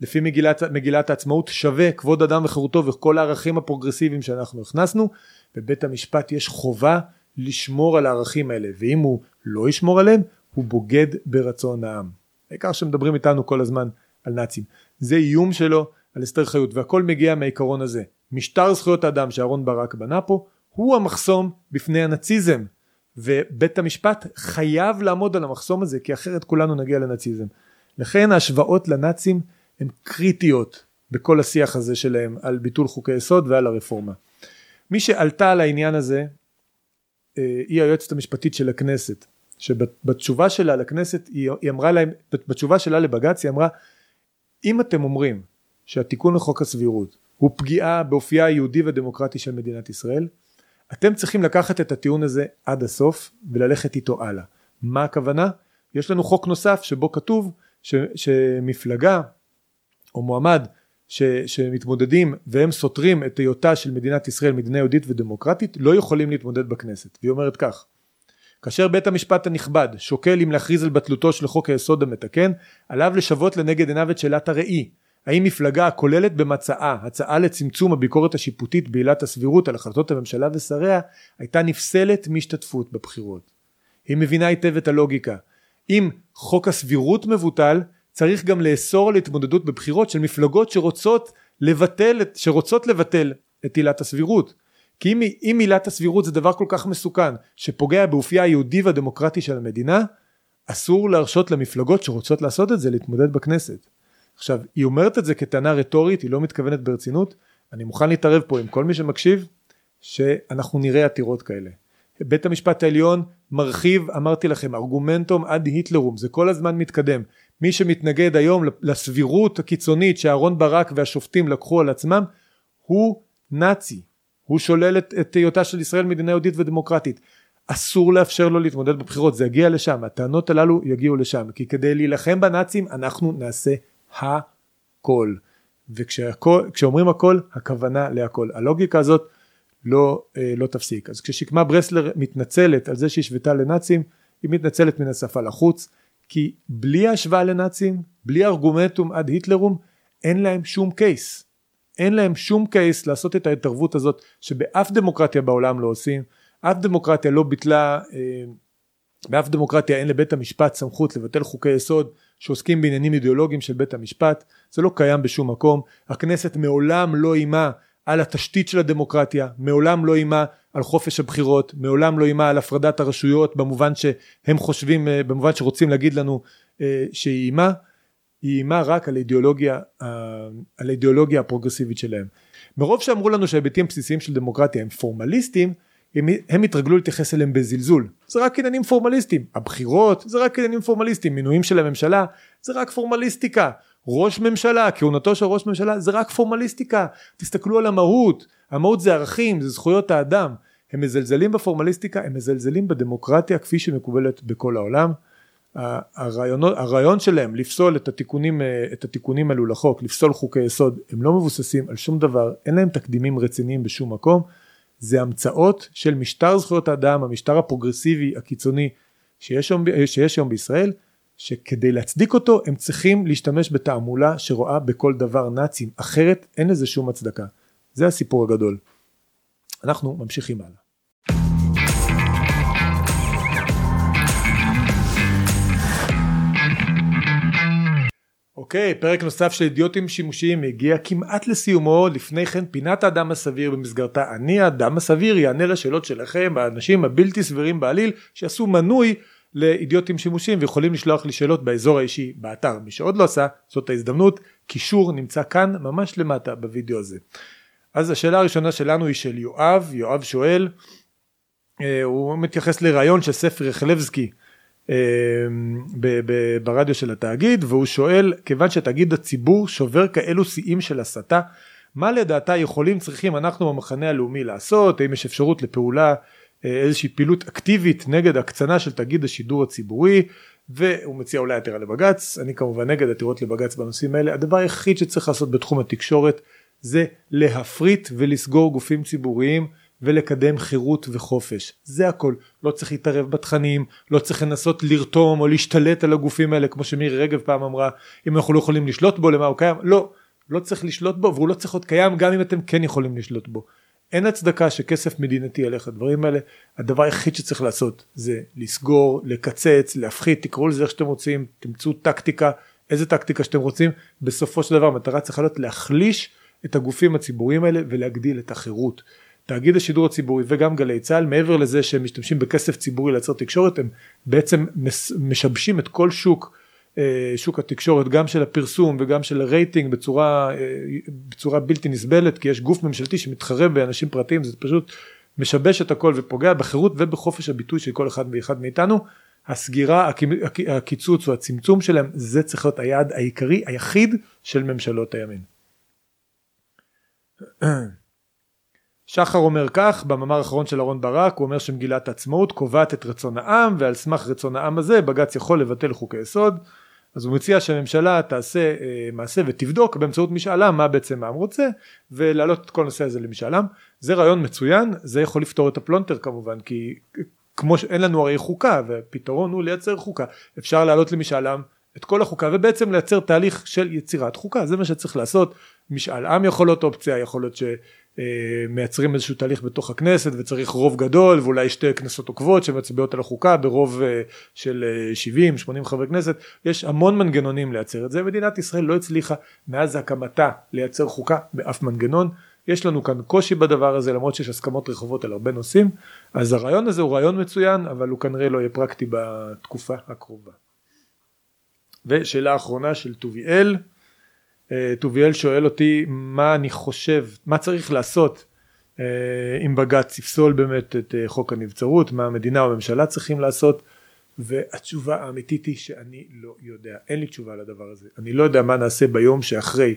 לפי מגילת, מגילת העצמאות שווה כבוד אדם וחירותו וכל הערכים הפרוגרסיביים שאנחנו הכנסנו, בבית המשפט יש חובה לשמור על הערכים האלה ואם הוא לא ישמור עליהם הוא בוגד ברצון העם. העיקר שמדברים איתנו כל הזמן על נאצים. זה איום שלו על אסתר חיות והכל מגיע מהעיקרון הזה. משטר זכויות האדם שאהרון ברק בנה פה הוא המחסום בפני הנאציזם ובית המשפט חייב לעמוד על המחסום הזה כי אחרת כולנו נגיע לנאציזם. לכן ההשוואות לנאצים הן קריטיות בכל השיח הזה שלהם על ביטול חוקי יסוד ועל הרפורמה. מי שעלתה על העניין הזה היא היועצת המשפטית של הכנסת שבתשובה שלה לכנסת היא, היא אמרה להם בתשובה שלה לבג"ץ היא אמרה אם אתם אומרים שהתיקון לחוק הסבירות הוא פגיעה באופייה היהודי ודמוקרטי של מדינת ישראל אתם צריכים לקחת את הטיעון הזה עד הסוף וללכת איתו הלאה מה הכוונה? יש לנו חוק נוסף שבו כתוב ש, שמפלגה או מועמד ש, שמתמודדים והם סותרים את היותה של מדינת ישראל מדינה יהודית ודמוקרטית לא יכולים להתמודד בכנסת. והיא אומרת כך כאשר בית המשפט הנכבד שוקל אם להכריז על בטלותו של חוק היסוד המתקן עליו לשוות לנגד עיניו את שאלת הראי. האם מפלגה הכוללת במצעה הצעה לצמצום הביקורת השיפוטית בעילת הסבירות על החלטות הממשלה ושריה הייתה נפסלת מהשתתפות בבחירות. היא מבינה היטב את הלוגיקה. אם חוק הסבירות מבוטל צריך גם לאסור על התמודדות בבחירות של מפלגות שרוצות לבטל, שרוצות לבטל את עילת הסבירות. כי אם, אם עילת הסבירות זה דבר כל כך מסוכן שפוגע באופייה היהודי והדמוקרטי של המדינה, אסור להרשות למפלגות שרוצות לעשות את זה להתמודד בכנסת. עכשיו, היא אומרת את זה כטענה רטורית, היא לא מתכוונת ברצינות, אני מוכן להתערב פה עם כל מי שמקשיב, שאנחנו נראה עתירות כאלה. בית המשפט העליון מרחיב, אמרתי לכם, ארגומנטום עד היטלרום, זה כל הזמן מתקדם. מי שמתנגד היום לסבירות הקיצונית שאהרון ברק והשופטים לקחו על עצמם הוא נאצי. הוא שולל את, את היותה של ישראל מדינה יהודית ודמוקרטית. אסור לאפשר לו להתמודד בבחירות זה יגיע לשם. הטענות הללו יגיעו לשם כי כדי להילחם בנאצים אנחנו נעשה הכל. וכשאומרים הכל הכוונה להכל. הלוגיקה הזאת לא, אה, לא תפסיק. אז כששקמה ברסלר מתנצלת על זה שהיא השוותה לנאצים היא מתנצלת מן השפה לחוץ כי בלי השוואה לנאצים, בלי ארגומנטום עד היטלרום, אין להם שום קייס. אין להם שום קייס לעשות את ההתערבות הזאת שבאף דמוקרטיה בעולם לא עושים. אף דמוקרטיה לא ביטלה, אה, באף דמוקרטיה אין לבית המשפט סמכות לבטל חוקי יסוד שעוסקים בעניינים אידיאולוגיים של בית המשפט. זה לא קיים בשום מקום. הכנסת מעולם לא איימה על התשתית של הדמוקרטיה, מעולם לא איימה על חופש הבחירות, מעולם לא איימה על הפרדת הרשויות במובן שהם חושבים, אה, במובן שרוצים להגיד לנו אה, שהיא איימה, היא איימה רק על האידיאולוגיה, על האידיאולוגיה הפרוגרסיבית שלהם. מרוב שאמרו לנו שההיבטים הבסיסיים של דמוקרטיה הם פורמליסטים, הם, הם התרגלו להתייחס אליהם בזלזול. זה רק עניינים פורמליסטיים. הבחירות זה רק עניינים פורמליסטיים. מינויים של הממשלה זה רק פורמליסטיקה. ראש ממשלה, כהונתו של ראש ממשלה זה רק פורמליסטיקה. תסתכלו על המהות. המהות זה ערכים, זה זכויות האדם. הם מזלזלים בפורמליסטיקה, הם מזלזלים בדמוקרטיה כפי שמקובלת בכל העולם. הרעיון, הרעיון שלהם לפסול את התיקונים, את התיקונים האלו לחוק, לפסול חוקי יסוד, הם לא מבוססים על שום דבר, אין להם תקדימים רציניים בשום מקום, זה המצאות של משטר זכויות האדם, המשטר הפרוגרסיבי הקיצוני שיש היום בישראל, שכדי להצדיק אותו הם צריכים להשתמש בתעמולה שרואה בכל דבר נאצים, אחרת אין לזה שום הצדקה. זה הסיפור הגדול. אנחנו ממשיכים הלאה. אוקיי, פרק נוסף של אידיוטים שימושיים הגיע כמעט לסיומו, לפני כן פינת האדם הסביר במסגרתה אני האדם הסביר יענה לשאלות שלכם, האנשים הבלתי סבירים בעליל שעשו מנוי לאידיוטים שימושיים ויכולים לשלוח לי שאלות באזור האישי באתר, מי שעוד לא עשה זאת ההזדמנות, קישור נמצא כאן ממש למטה בווידאו הזה. אז השאלה הראשונה שלנו היא של יואב, יואב שואל, אה, הוא מתייחס לרעיון של ספר יחלבסקי אה, ברדיו של התאגיד והוא שואל כיוון שתאגיד הציבור שובר כאלו שיאים של הסתה מה לדעתה יכולים צריכים אנחנו במחנה הלאומי לעשות? האם יש אפשרות לפעולה איזושהי פעילות אקטיבית נגד הקצנה של תאגיד השידור הציבורי והוא מציע אולי עתירה לבג"ץ. אני כמובן נגד עתירות לבג"ץ בנושאים האלה. הדבר היחיד שצריך לעשות בתחום התקשורת זה להפריט ולסגור גופים ציבוריים ולקדם חירות וחופש. זה הכל. לא צריך להתערב בתכנים לא צריך לנסות לרתום או להשתלט על הגופים האלה כמו שמירי רגב פעם אמרה אם אנחנו לא יכולים לשלוט בו למה הוא קיים? לא. לא צריך לשלוט בו והוא לא צריך להיות קיים גם אם אתם כן יכולים לשלוט בו אין הצדקה שכסף מדינתי ילך לדברים האלה. הדבר היחיד שצריך לעשות זה לסגור לקצץ להפחית תקראו לזה איך שאתם רוצים תמצאו טקטיקה איזה טקטיקה שאתם רוצים. בסופו של דבר המטרה צריכה להיות להחליש את הגופים הציבוריים האלה ולהגדיל את החירות. תאגיד השידור הציבורי וגם גלי צה"ל מעבר לזה שהם משתמשים בכסף ציבורי לייצר תקשורת הם בעצם משבשים את כל שוק שוק התקשורת גם של הפרסום וגם של הרייטינג בצורה אה, בצורה בלתי נסבלת כי יש גוף ממשלתי שמתחרה באנשים פרטיים זה פשוט משבש את הכל ופוגע בחירות ובחופש הביטוי של כל אחד ואחד מאיתנו הסגירה הקיצוץ או הצמצום שלהם זה צריך להיות היעד העיקרי היחיד של ממשלות הימין. שחר אומר כך במאמר האחרון של אהרן ברק הוא אומר שמגילת העצמאות קובעת את רצון העם ועל סמך רצון העם הזה בג"ץ יכול לבטל חוקי יסוד אז הוא מציע שהממשלה תעשה אה, מעשה ותבדוק באמצעות משאל עם מה בעצם העם רוצה ולהעלות את כל הנושא הזה למשאל עם. זה רעיון מצוין זה יכול לפתור את הפלונטר כמובן כי כמו שאין לנו הרי חוקה והפתרון הוא לייצר חוקה. אפשר להעלות למשאל עם את כל החוקה ובעצם לייצר תהליך של יצירת חוקה. זה מה שצריך לעשות. משאל עם יכול להיות אופציה יכול להיות שמייצרים איזשהו תהליך בתוך הכנסת וצריך רוב גדול ואולי שתי כנסות עוקבות שמצביעות על החוקה ברוב אה, של 70 אה, 80 חברי כנסת. יש המון מנגנונים לייצר את זה. מדינת ישראל לא הצליחה מאז הקמתה לייצר חוקה באף מנגנון. יש לנו כאן קושי בדבר הזה למרות שיש הסכמות רחובות על הרבה נושאים. אז הרעיון הזה הוא רעיון מצוין אבל הוא כנראה לא יהיה פרקטי בתקופה הקרובה. ושאלה אחרונה של טוביאל אה, טוביאל שואל אותי מה אני חושב מה צריך לעשות אה, אם בג"ץ יפסול באמת את אה, חוק הנבצרות מה המדינה או הממשלה צריכים לעשות והתשובה האמיתית היא שאני לא יודע. אין לי תשובה לדבר הזה. אני לא יודע מה נעשה ביום שאחרי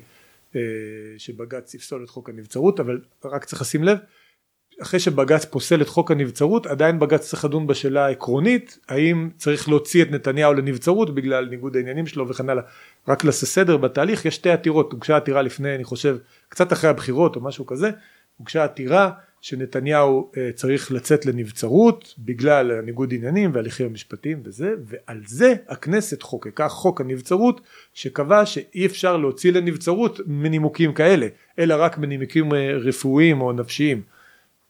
שבג"ץ יפסול את חוק הנבצרות אבל רק צריך לשים לב אחרי שבג"ץ פוסל את חוק הנבצרות עדיין בג"ץ צריך לדון בשאלה העקרונית האם צריך להוציא את נתניהו לנבצרות בגלל ניגוד העניינים שלו וכן הלאה. רק לעשות סדר בתהליך יש שתי עתירות הוגשה עתירה לפני אני חושב קצת אחרי הבחירות או משהו כזה הוגשה עתירה שנתניהו uh, צריך לצאת לנבצרות בגלל הניגוד עניינים והליכים המשפטיים וזה ועל זה הכנסת חוקקה חוק הנבצרות שקבע שאי אפשר להוציא לנבצרות מנימוקים כאלה אלא רק מנימוקים uh, רפואיים או נפשיים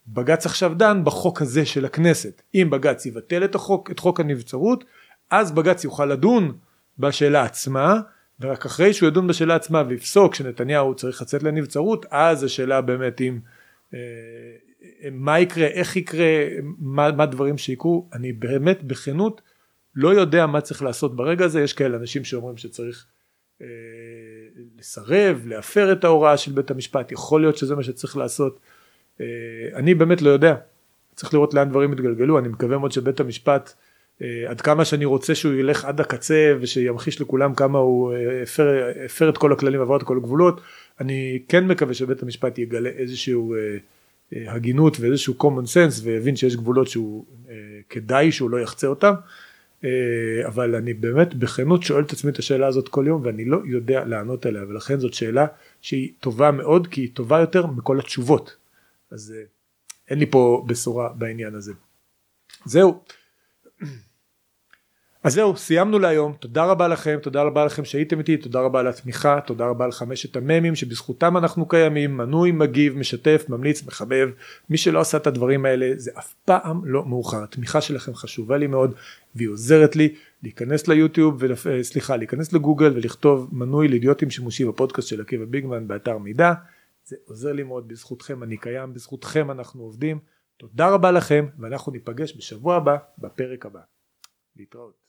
בג"ץ עכשיו דן בחוק הזה של הכנסת. אם בג"ץ יבטל את החוק את חוק הנבצרות אז בג"ץ יוכל לדון בשאלה עצמה ורק אחרי שהוא ידון בשאלה עצמה ויפסוק שנתניהו צריך לצאת לנבצרות אז השאלה באמת אם אה, מה יקרה איך יקרה מה, מה דברים שיקרו. אני באמת בכנות לא יודע מה צריך לעשות ברגע הזה. יש כאלה אנשים שאומרים שצריך אה, לסרב להפר את ההוראה של בית המשפט. יכול להיות שזה מה שצריך לעשות אני באמת לא יודע. צריך לראות לאן דברים יתגלגלו. אני מקווה מאוד שבית המשפט אה, עד כמה שאני רוצה שהוא ילך עד הקצה ושימחיש לכולם כמה הוא אה, הפר, הפר את כל הכללים ועבר את כל הגבולות אני כן מקווה שבית המשפט יגלה איזשהו הגינות ואיזשהו common sense ויבין שיש גבולות שהוא כדאי שהוא לא יחצה אותם. אבל אני באמת בכנות שואל את עצמי את השאלה הזאת כל יום ואני לא יודע לענות עליה ולכן זאת שאלה שהיא טובה מאוד כי היא טובה יותר מכל התשובות אז אה, אין לי פה בשורה בעניין הזה. זהו. אז זהו סיימנו להיום תודה רבה לכם תודה רבה לכם שהייתם איתי תודה רבה על התמיכה תודה רבה לחמשת הממים שבזכותם אנחנו קיימים מנוי מגיב משתף ממליץ מחבב מי שלא עשה את הדברים האלה זה אף פעם לא מאוחר התמיכה שלכם חשובה לי מאוד והיא עוזרת לי להיכנס ליוטיוב וסליחה להיכנס לגוגל ולכתוב מנוי לאידיוטים שימושי בפודקאסט של עקיבא ביגמן באתר מידע זה עוזר לי מאוד בזכותכם אני קיים בזכותכם אנחנו עובדים. תודה רבה לכם ואנחנו ניפגש בשבוע הבא בפרק הבא. להתראות